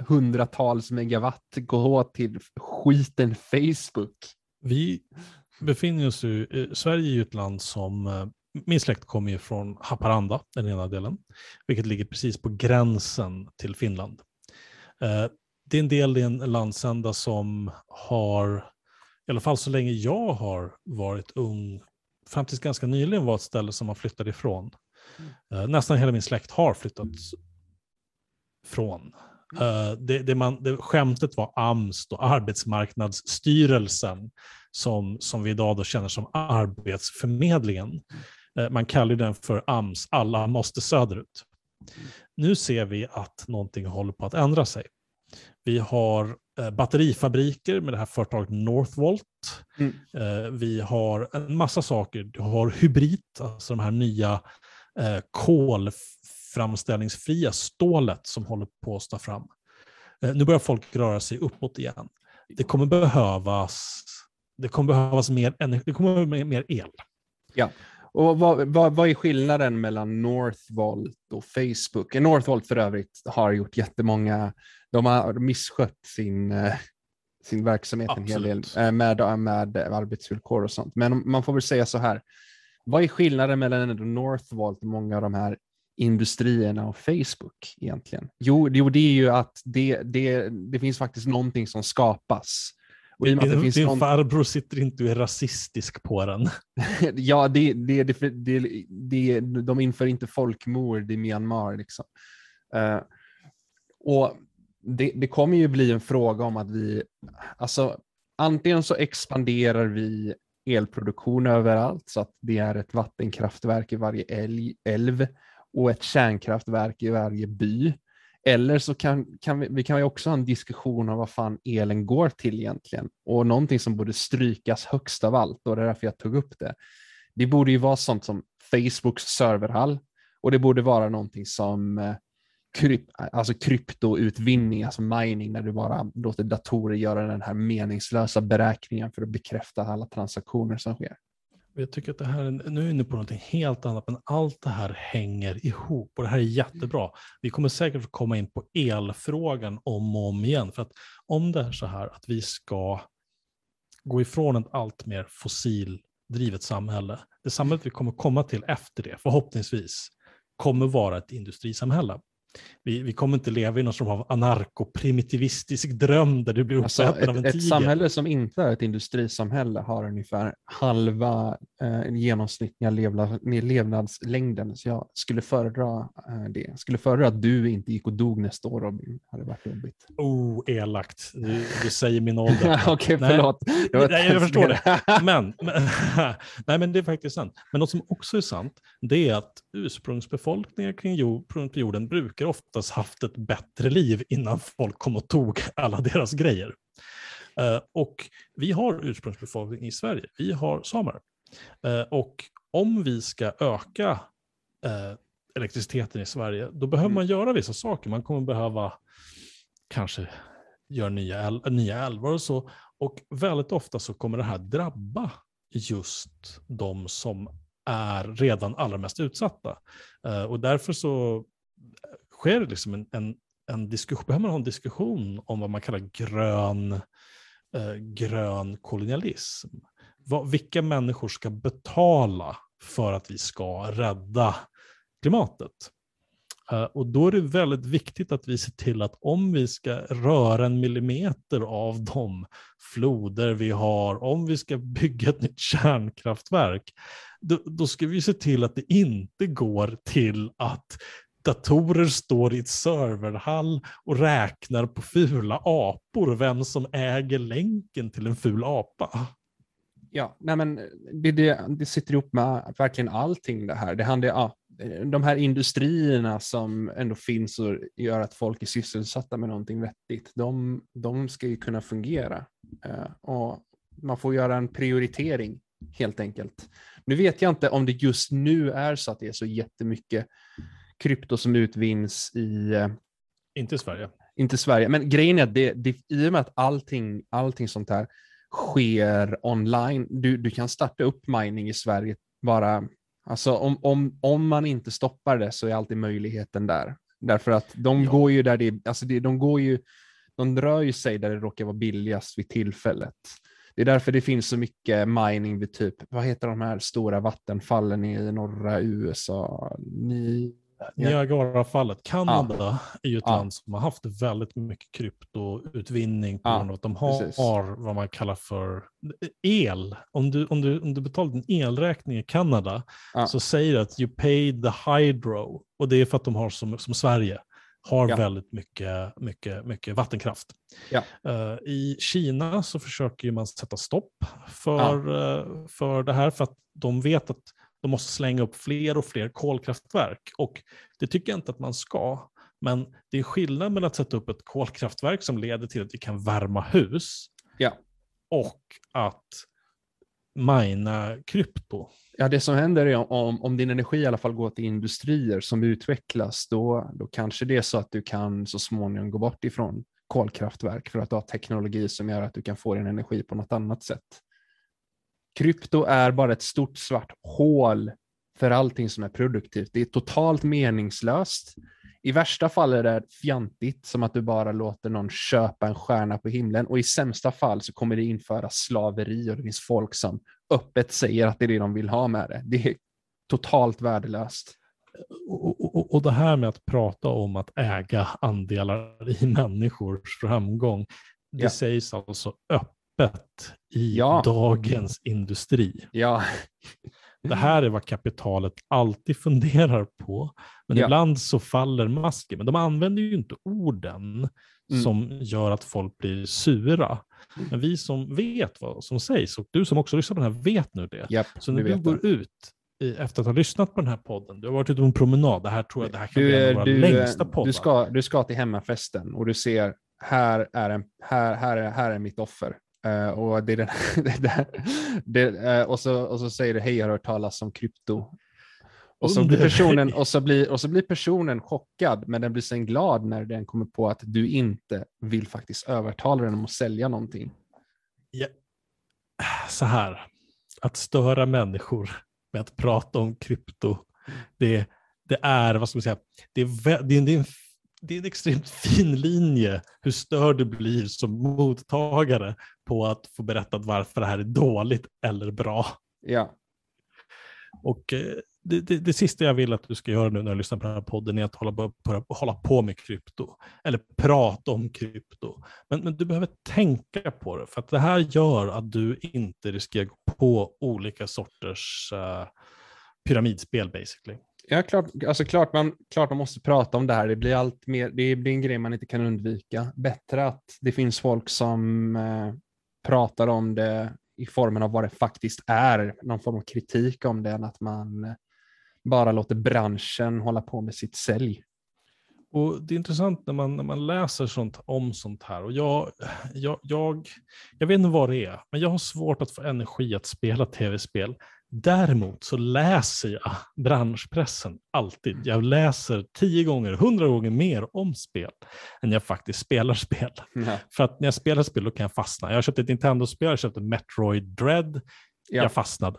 hundratals megawatt gå till skiten Facebook? Vi befinner oss ju, Sverige är ju ett land som, eh, min släkt kommer ju från Haparanda, den ena delen, vilket ligger precis på gränsen till Finland. Eh, det är en del i en landsända som har, i alla fall så länge jag har varit ung, fram tills ganska nyligen var ett ställe som man flyttade ifrån. Mm. Nästan hela min släkt har flyttat från. Uh, det, det, man, det, skämtet var AMS, då, Arbetsmarknadsstyrelsen, som, som vi idag då känner som Arbetsförmedlingen. Uh, man kallar den för AMS, alla måste söderut. Nu ser vi att någonting håller på att ändra sig. Vi har eh, batterifabriker med det här företaget Northvolt. Mm. Vi har en massa saker. Du har hybrid, alltså de här nya eh, kolframställningsfria stålet som håller på att ta fram. Eh, nu börjar folk röra sig uppåt igen. Det kommer behövas, det kommer behövas mer, energi, det kommer behövas mer el. Ja. Och vad, vad, vad, är skillnaden mellan Northvolt och Facebook? Northvolt för övrigt har gjort jättemånga de har misskött sin, eh, sin verksamhet Absolut. en hel del eh, med, med arbetsvillkor och sånt. Men man får väl säga så här, vad är skillnaden mellan Northvolt och många av de här industrierna och Facebook egentligen? Jo, jo det är ju att det, det, det finns faktiskt någonting som skapas. Och din det din någon... farbror sitter inte och är rasistisk på den. ja, det, det, det, det, det, de inför inte folkmord i Myanmar. Liksom. Uh, och det, det kommer ju bli en fråga om att vi, alltså antingen så expanderar vi elproduktion överallt så att det är ett vattenkraftverk i varje älg, älv och ett kärnkraftverk i varje by. Eller så kan, kan vi, vi kan ju också ha en diskussion om vad fan elen går till egentligen. Och någonting som borde strykas högst av allt, och det är därför jag tog upp det. Det borde ju vara sånt som Facebooks serverhall och det borde vara någonting som eh, kryp, alltså kryptoutvinning, alltså mining, när du bara låter datorer göra den här meningslösa beräkningen för att bekräfta alla transaktioner som sker. Jag tycker att det här, nu är vi inne på någonting helt annat, men allt det här hänger ihop. Och det här är jättebra. Vi kommer säkert få komma in på elfrågan om och om igen, för att om det är så här att vi ska gå ifrån ett allt mer fossildrivet samhälle, det samhället vi kommer komma till efter det, förhoppningsvis, kommer vara ett industrisamhälle vi, vi kommer inte leva i någon form av anarkoprimitivistisk dröm där du blir uppäten alltså, av en tiger. Ett samhälle som inte är ett industrisamhälle har ungefär halva eh, genomsnittliga levla, levnadslängden. Så jag skulle föredra eh, det. Jag skulle föredra att du inte gick och dog nästa år Robin. Det hade varit jobbigt. Oh, elakt. Du, du säger min ålder. Okej, okay, förlåt. Nej, nej, jag förstår det. Men, men, nej, men det är faktiskt sant. Men något som också är sant, det är att ursprungsbefolkningar kring jorden brukar oftast haft ett bättre liv innan folk kom och tog alla deras grejer. Uh, och vi har ursprungsbefolkning i Sverige, vi har samer. Uh, och om vi ska öka uh, elektriciteten i Sverige, då behöver mm. man göra vissa saker. Man kommer behöva kanske göra nya, äl nya älvar och så. Och väldigt ofta så kommer det här drabba just de som är redan allra mest utsatta. och därför så sker det liksom en, en, en diskussion, behöver man ha en diskussion om vad man kallar grön, eh, grön kolonialism. Vad, vilka människor ska betala för att vi ska rädda klimatet? Uh, och då är det väldigt viktigt att vi ser till att om vi ska röra en millimeter av de floder vi har, om vi ska bygga ett nytt kärnkraftverk, då, då ska vi se till att det inte går till att datorer står i ett serverhall och räknar på fula apor, vem som äger länken till en ful apa. Ja, nej men det, det, det sitter ihop med verkligen allting det här. Det handlar, ja, de här industrierna som ändå finns och gör att folk är sysselsatta med någonting vettigt, de, de ska ju kunna fungera. Eh, och man får göra en prioritering helt enkelt. Nu vet jag inte om det just nu är så att det är så jättemycket krypto som utvinns i... Eh, inte Sverige. Inte Sverige, men grejen är att det, det, i och med att allting, allting sånt här sker online. Du, du kan starta upp mining i Sverige bara, alltså om, om, om man inte stoppar det så är alltid möjligheten där. Därför att de Ja. går ju där det, alltså det, de går ju, de rör ju sig där det råkar vara billigast vid tillfället. Det är därför det finns så mycket mining vid typ, vad heter de här stora vattenfallen i norra USA? Ni, Niagarafallet, Kanada är ju ett Ja. land som har haft väldigt mycket kryptoutvinning på Ja, grund av att de har, precis. vad man kallar för el. Om du, om du, om du betalar din elräkning i Kanada Ja. så säger det att you pay the hydro och det är för att de har som, som Sverige har Ja. väldigt mycket, mycket, mycket vattenkraft. Ja. Eh, I Kina så försöker man sätta stopp för, eh, för det här för att de vet att de måste slänga upp fler och fler kolkraftverk. Och det tycker jag inte att man ska. Men det är skillnad mellan att sätta upp ett kolkraftverk som leder till att vi kan värma hus Ja. och att mina krypto. Ja, det som händer är om, om din energi i alla fall går till industrier som utvecklas, då, då kanske det är så att du kan så småningom gå bort ifrån kolkraftverk för att du har teknologi som gör att du kan få din energi på något annat sätt. Krypto är bara ett stort svart hål för allting som är produktivt. Det är totalt meningslöst. I värsta fall är det fjantigt, som att du bara låter någon köpa en stjärna på himlen. Och i sämsta fall så kommer det införa slaveri och det finns folk som öppet säger att det är det de vill ha med det. Det är totalt värdelöst. Och, och, och det här med att prata om att äga andelar i människors framgång, det Ja. sägs alltså öppet i Ja. dagens industri. Ja, Det här är vad kapitalet alltid funderar på. Men Ja. ibland så faller masken. Men de använder ju inte orden Mm. som gör att folk blir sura. Men vi som vet vad som sägs, och du som också lyssnar på den här vet nu det. japp, Så när du går det. ut i, efter att ha lyssnat på den här podden, du har varit ute på en promenad, det här tror jag det här kan Du, bli en av våra du, längsta poddar. du, ska, du ska till hemmafesten och du ser, här är, en, här, här är, här är mitt offer. Eh, och, det är den, det, där- det, eh, och, så, och så säger du, hej jag har hört talas om krypto. Och så, blir personen, och, så blir, och så blir personen chockad, men den blir sen glad när den kommer på att du inte vill faktiskt övertala den om att sälja någonting. så här, att störa människor med att prata om krypto, det, det är, vad ska man säga, det är, vä- det, är, det, är en, det är en extremt fin linje hur störd du blir som mottagare på att få berättat varför det här är dåligt eller bra. Ja, Och eh, det, det, det sista jag vill att du ska göra nu när du lyssnar på den här podden är att hålla på, hålla på med krypto. Eller prata om krypto. Men, men du behöver tänka på det. För att det här gör att du inte riskerar att gå på olika sorters eh, pyramidspel basically. Ja, klart, alltså klart, man, klart man måste prata om det här. Det blir, allt mer, det blir en grej man inte kan undvika. Bättre att det finns folk som eh, pratar om det i formen av vad det faktiskt är, någon form av kritik om det, än att man bara låter branschen hålla på med sitt sälj. Och Det är intressant när man, när man läser sånt om sånt här. Och jag, jag, jag, jag vet inte vad det är, men jag har svårt att få energi att spela tv-spel. Däremot så läser jag branschpressen alltid. Jag läser tio gånger, hundra gånger mer om spel än jag faktiskt spelar spel. Ja. För att när jag spelar spel kan jag fastna. Jag har köpt ett Nintendo-spel, jag köpte Metroid Dread, Ja. jag fastnade.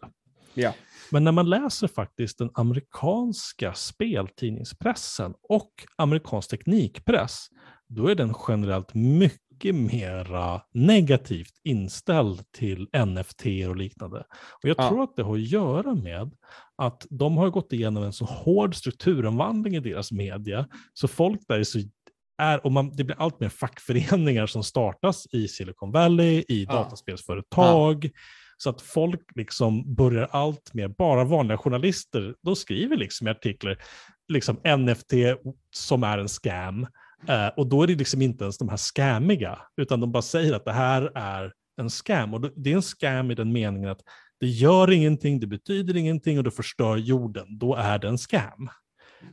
Ja. Men när man läser faktiskt den amerikanska speltidningspressen och amerikansk teknikpress, då är den generellt mycket mera negativt inställd till NFT och liknande. Och jag Ja. tror att det har att göra med att de har gått igenom en så hård strukturomvandling i deras media, så folk där är så är, och man, det blir allt mer fackföreningar som startas i Silicon Valley, i Ja. dataspelsföretag, så att folk liksom börjar allt mer, bara vanliga journalister, de skriver liksom i artiklar, liksom NFT som är en scam. Eh, och då är det liksom inte ens de här scammiga, utan de bara säger att det här är en scam. Och det är en scam i den meningen att det gör ingenting, det betyder ingenting och det förstör jorden. Då är det en scam.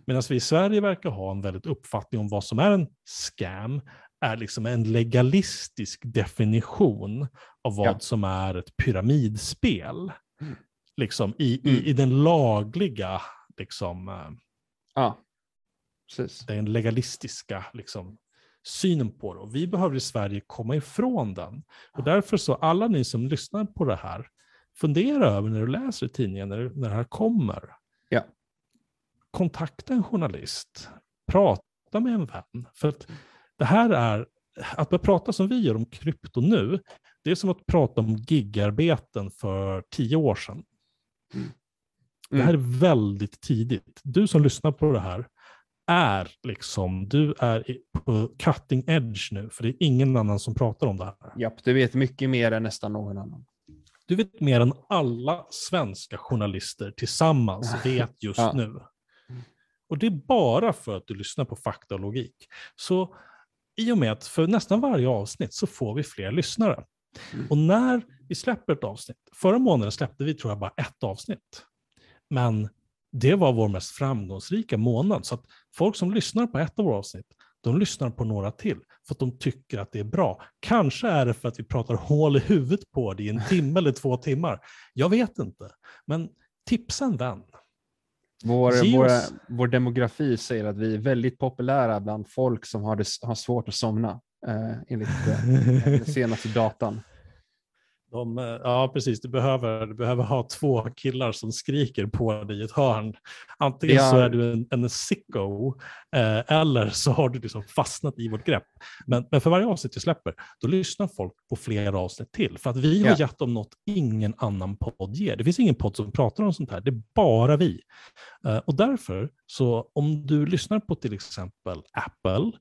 Medan vi i Sverige verkar ha en väldigt uppfattning om vad som är en scam, är liksom en legalistisk definition av vad Ja. som är ett pyramidspel. Mm. Liksom i, Mm. i, i den lagliga, liksom, eh, ja, precis. den legalistiska liksom, synen på det. Och vi behöver i Sverige komma ifrån den. Och därför så, alla ni som lyssnar på det här, fundera över när du läser i tidningen, när, när det här kommer. Ja. Kontakta en journalist, prata med en vän. För att det här är, att börja prata som vi gör om krypto nu, det är som att prata om gigarbeten för tio år sedan. Mm. Det här är väldigt tidigt. Du som lyssnar på det här är liksom, du är på cutting edge nu, för det är ingen annan som pratar om det här. Japp, du vet mycket mer än nästan någon annan. Du vet mer än alla svenska journalister tillsammans vet just Ja. nu. Och det är bara för att du lyssnar på fakta och logik. Så i och med att för nästan varje avsnitt så får vi fler lyssnare. Mm. Och när vi släpper ett avsnitt, förra månaden släppte vi tror jag bara ett avsnitt. Men det var vår mest framgångsrika månad. Så att folk som lyssnar på ett av våra avsnitt, de lyssnar på några till. För att de tycker att det är bra. Kanske är det för att vi pratar hål i huvudet på det i en timme eller två timmar. Jag vet inte. Men tipsa en vän. Vår, Ge vår, oss- vår demografi säger att vi är väldigt populära bland folk som har, det, har svårt att somna, eh, enligt eh, den senaste datan. De, eh, ja, precis. Du behöver, du behöver ha två killar som skriker på dig i ett hörn. Antingen Ja. så är du en, en sicko eh, eller så har du liksom fastnat i vårt grepp. Men, men för varje avsnitt vi släpper, då lyssnar folk på flera avsnitt till. För att vi har Ja. gett dem något ingen annan podd ger. Det finns ingen podd som pratar om sånt här. Det är bara vi. Eh, och därför, så om du lyssnar på till exempel Apple,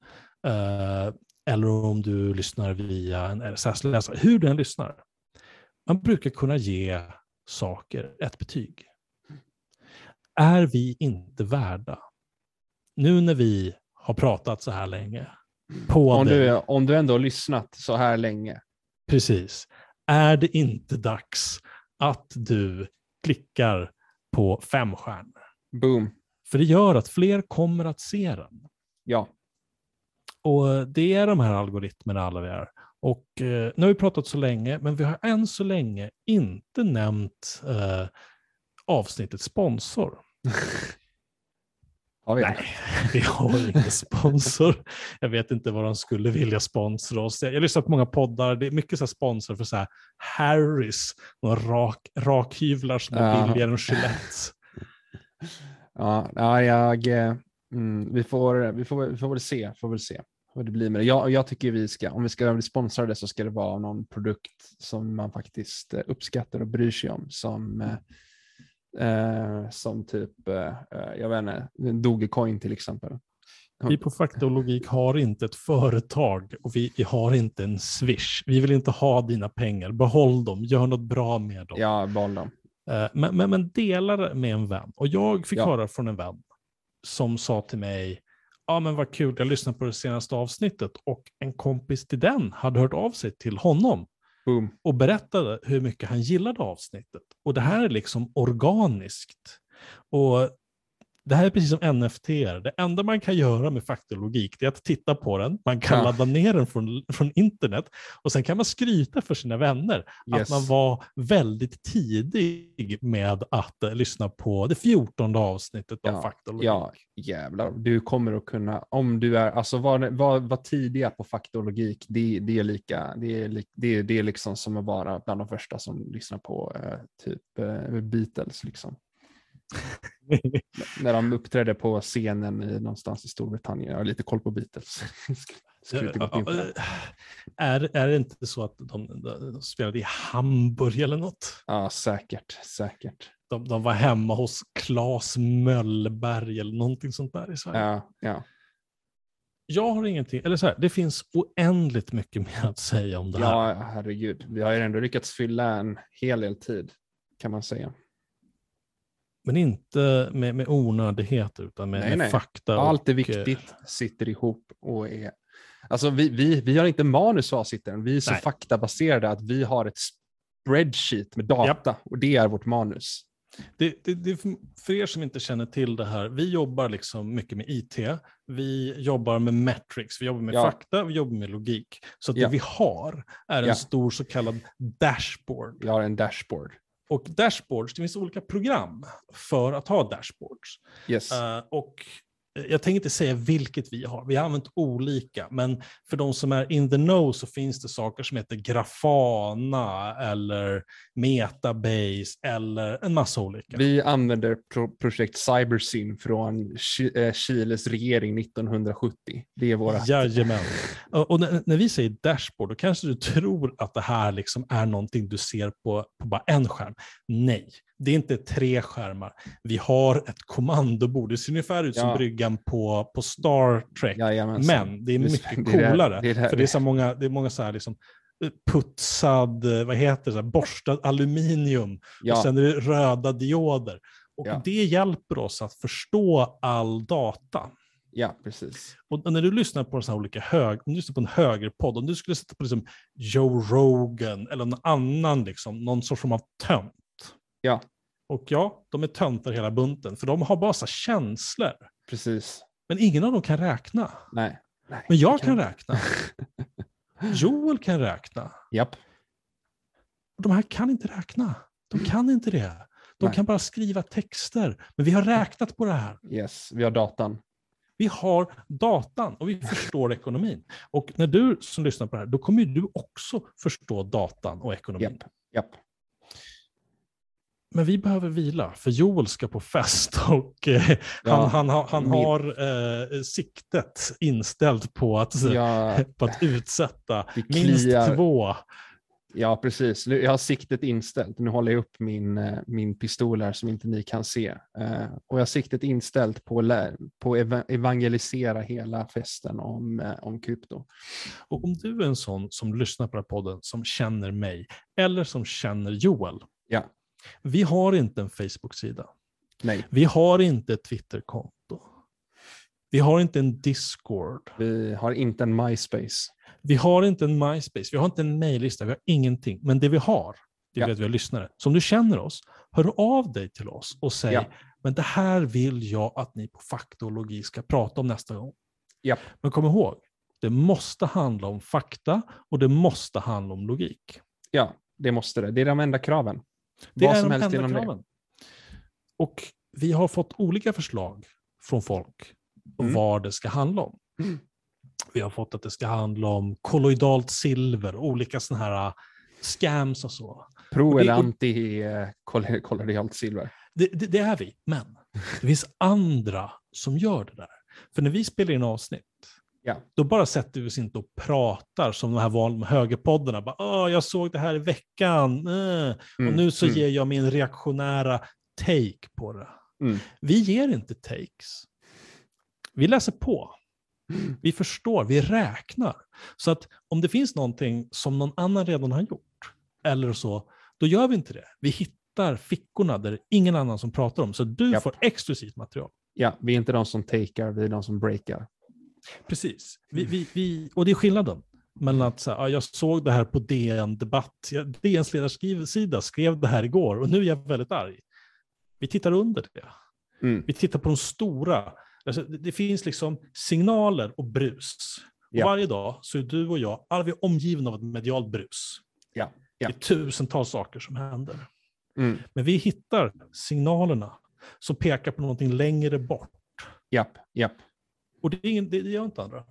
eh, eller om du lyssnar via en RSS-läsare, hur du än lyssnar, man brukar kunna ge saker ett betyg. Är vi inte värda, nu när vi har pratat så här länge, på Om du, om du ändå har lyssnat så här länge. precis, är det inte dags att du klickar på fem stjärnor? Boom. För det gör att fler kommer att se den. Ja. Och det är de här algoritmerna alla vi är. Och eh, nu har vi pratat så länge, men vi har än så länge inte nämnt eh, avsnittets sponsor. Har vi? Nej, vi har ingen sponsor. Jag vet inte vad de skulle vilja sponsra oss. Jag, jag lyssnar på många poddar, det är mycket så sponsor för så här Harris, några rak, rakhyvlar som är Ja. billigare än Gillette. Ja, ja jag, eh, mm, vi, får, vi, får, vi får väl se, får väl se vad det blir med det. Jag, jag tycker vi ska, om vi ska bli sponsrade så ska det vara någon produkt som man faktiskt eh, uppskattar och bryr sig om. Som, eh, eh, som typ, eh, eh, jag vet inte, Dogecoin till exempel. Vi på Fakta och Logik har inte ett företag och vi, har inte en swish. Vi vill inte ha dina pengar. Behåll dem, gör något bra med dem. Ja, val dem. Men, men, men dela med en vän. Och jag fick Ja. höra från en vän som sa till mig, ja men vad kul, jag lyssnade på det senaste avsnittet och en kompis till den hade hört av sig till honom Boom. och berättade hur mycket han gillade avsnittet. Och det här är liksom organiskt. Och det här är precis som NFT. Det enda man kan göra med faktalogik är att titta på den. Man kan Ja. ladda ner den från, från internet och sen kan man skryta för sina vänner Yes. att man var väldigt tidig med att eh, lyssna på det fjortonde avsnittet av Ja, faktalogik. Ja, jävlar. Du kommer att kunna, om du är, alltså var, var, var tidiga på fakta och logik, det, det är lika, det är, det, det är liksom som att vara bland de första som lyssnar på eh, typ eh, Beatles liksom. När de uppträdde på scenen i, någonstans i Storbritannien. Jag har lite koll på Beatles. Är, är det inte så att de, de spelade i Hamburg eller något? Ja, säkert, säkert. De, de var hemma hos Claes Möllberg eller någonting sånt där i Sverige. Ja, ja. Jag har ingenting, eller så här, det finns oändligt mycket mer att säga om det här. ja, herregud. Vi har ju ändå lyckats fylla en hel del tid, kan man säga. Men inte med, med onödighet utan med, Nej, med nej. fakta. Allt är och, eh, viktigt, sitter ihop och är... Alltså vi, vi, vi har inte manus avsnitten, vi är så Nej. faktabaserade att vi har ett spreadsheet med data och det är vårt manus. Det, det, det, för er som inte känner till det här, vi jobbar liksom mycket med IT, vi jobbar med metrics, vi jobbar med Ja. fakta, vi jobbar med logik. Så att Ja. det vi har är en Ja. stor så kallad dashboard. Vi har en dashboard. Och dashboards, det finns olika program för att ha dashboards. Yes. Eh, och jag tänker inte säga vilket vi har, vi har använt olika, men för de som är in the know så finns det saker som heter Grafana eller Metabase eller en massa olika. Vi använder pro projekt Cybersyn från eh, Chiles regering 1970. Det är våra... Jajamän. Och när, när vi säger dashboard, då kanske du tror att det här liksom är någonting du ser på, på bara en skärm. Nej, det är inte tre skärmar. Vi har ett kommandobord. Det ser ungefär ut som Ja. bryggan på, på Star Trek. Jajamensan. Men det är Det mycket det är det- coolare. det är det- för det är så många, det är många så här liksom eh, putsad, eh, vad heter det, borstad aluminium. Ja, Och sen är det röda dioder. Och Ja. det hjälper oss att förstå all data. ja, precis. Och när du lyssnar på så olika hög, om du lyssnar på en högerpodd, om du skulle sätta på liksom Joe Rogan eller någon annan, liksom, någon sorts form av tönt. Ja. Och ja, de är töntar hela bunten, för de har bara så känslor. Precis. Men ingen av dem kan räkna. Nej. Nej. Men jag det kan räkna. Joel kan räkna. Japp. Och de här kan inte räkna. De kan inte det. De Nej. kan bara skriva texter. Men vi har räknat på det här. Yes, vi har datan. Vi har datan och vi förstår ekonomin. Och när du som lyssnar på det här, då kommer du också förstå datan och ekonomin. Japp. Japp. Men vi behöver vila, för Joel ska på fest och eh, Ja, han, han, har- han min- har eh, siktet inställt på att, Ja, på att utsätta minst två. ja, precis. Nu- Jag har siktet inställt. Nu håller jag upp min, eh, min pistol här som inte ni kan se. Eh, Och jag har siktet inställt på, lä- på eva- evangelisera hela festen om, eh, om krypto. Och om du är en sån som lyssnar på den här podden som känner mig eller som känner Joel. Ja. Vi har inte en Facebook-sida. Nej, Vi har inte ett Twitterkonto. Vi har inte en Discord. vi har inte en MySpace. Vi har inte en MySpace. Vi har inte en mejllista. Vi har ingenting. Men det vi har, det är Ja. att vi har lyssnare. Så om du känner oss, hör av dig till oss och säg, Ja. men det här vill jag att ni på Logik ska prata om nästa gång. Japp. Men kom ihåg, det måste handla om fakta och det måste handla om logik. Ja, det måste det. Det är de enda kraven. Det Vad är som helst inom det. Och vi har fått olika förslag från folk om Mm. vad det ska handla om. Mm. Vi har fått att det ska handla om kolloidalt silver, olika sådana här äh, scams och så. Pro eller anti eh, koll- kolonialt silver. Det, det, det är vi, men det finns andra som gör det där. För när vi spelar in avsnitt, Ja. då bara sätter vi oss inte och pratar som de här vanliga högerpoddarna. Bara, jag såg det här i veckan, eh, och Mm, nu så mm, ger jag min reaktionära take på det. Mm. Vi ger inte takes. Vi läser på. Mm. Vi förstår, vi räknar. Så att om det finns någonting som någon annan redan har gjort, eller så, då gör vi inte det. Vi hittar fickorna där det är ingen annan som pratar om, så du Japp. får exklusivt material. Ja, vi är inte de som takear, vi är de som breakar. Precis. Vi, vi, vi, och det är skillnaden mellan att säga, ja, jag såg det här på DN Debatt, DNs ledarsida skrev det här igår och nu är jag väldigt arg. Vi tittar under det. Mm. Vi tittar på de stora. Alltså, det, finns liksom signaler och brus. Och Ja. varje dag så är du och jag, alla vi är omgivna av ett medialt brus. Ja, ja. Det är tusentals saker som händer. Mm. Men vi hittar signalerna som pekar på någonting längre bort. Japp, japp. Och det, är ingen, det, gör inte andra.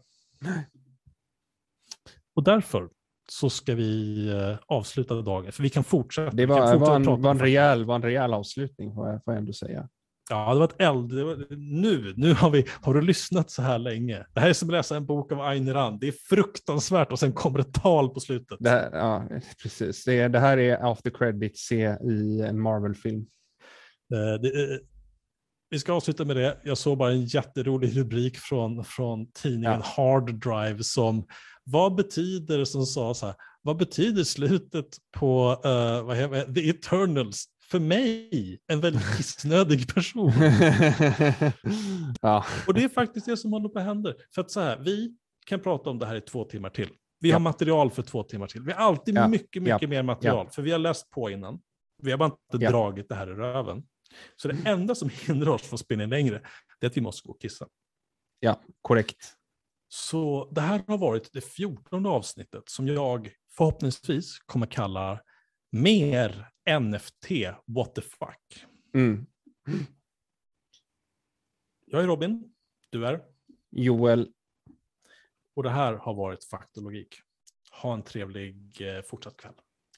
Och därför så ska vi eh, avsluta dagen, för vi kan fortsätta. Det var, fortsätta var, en, var, en rejäl, var en rejäl avslutning, får jag, får jag ändå säga. Ja, det var ett eld. Var, nu nu har, vi, har du lyssnat så här länge. Det här är som att läsa en bok av Ayn Rand. Det är fruktansvärt och sen kommer ett tal på slutet. Det här, ja, precis. Det, det här är after credit se i en Marvel-film. Eh, det, eh, vi ska avsluta med det. Jag såg bara en jätterolig rubrik från, från tidningen Hard Drive som vad betyder, som sa så här, vad betyder slutet på eh, vad heter, The Eternals för mig, en väldigt kissnödig person? ja, Och det är faktiskt det som håller på att hända. För att så här, vi kan prata om det här i två timmar till. Vi har Ja. material för två timmar till. Vi har alltid Ja. mycket, mycket Ja. mer material, för vi har läst på innan. Vi har bara inte Ja. dragit det här i röven. Så det enda som hindrar oss från att spela in längre, det är att vi måste gå och kissa. ja, korrekt. Så det här har varit det fjortonde avsnittet som jag förhoppningsvis kommer kalla mer NFT what the fuck. Mm. Jag är Robin. Du är? Joel. Och det här har varit Fakta och logik. Ha en trevlig eh, fortsatt kväll.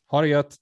Ha det gött.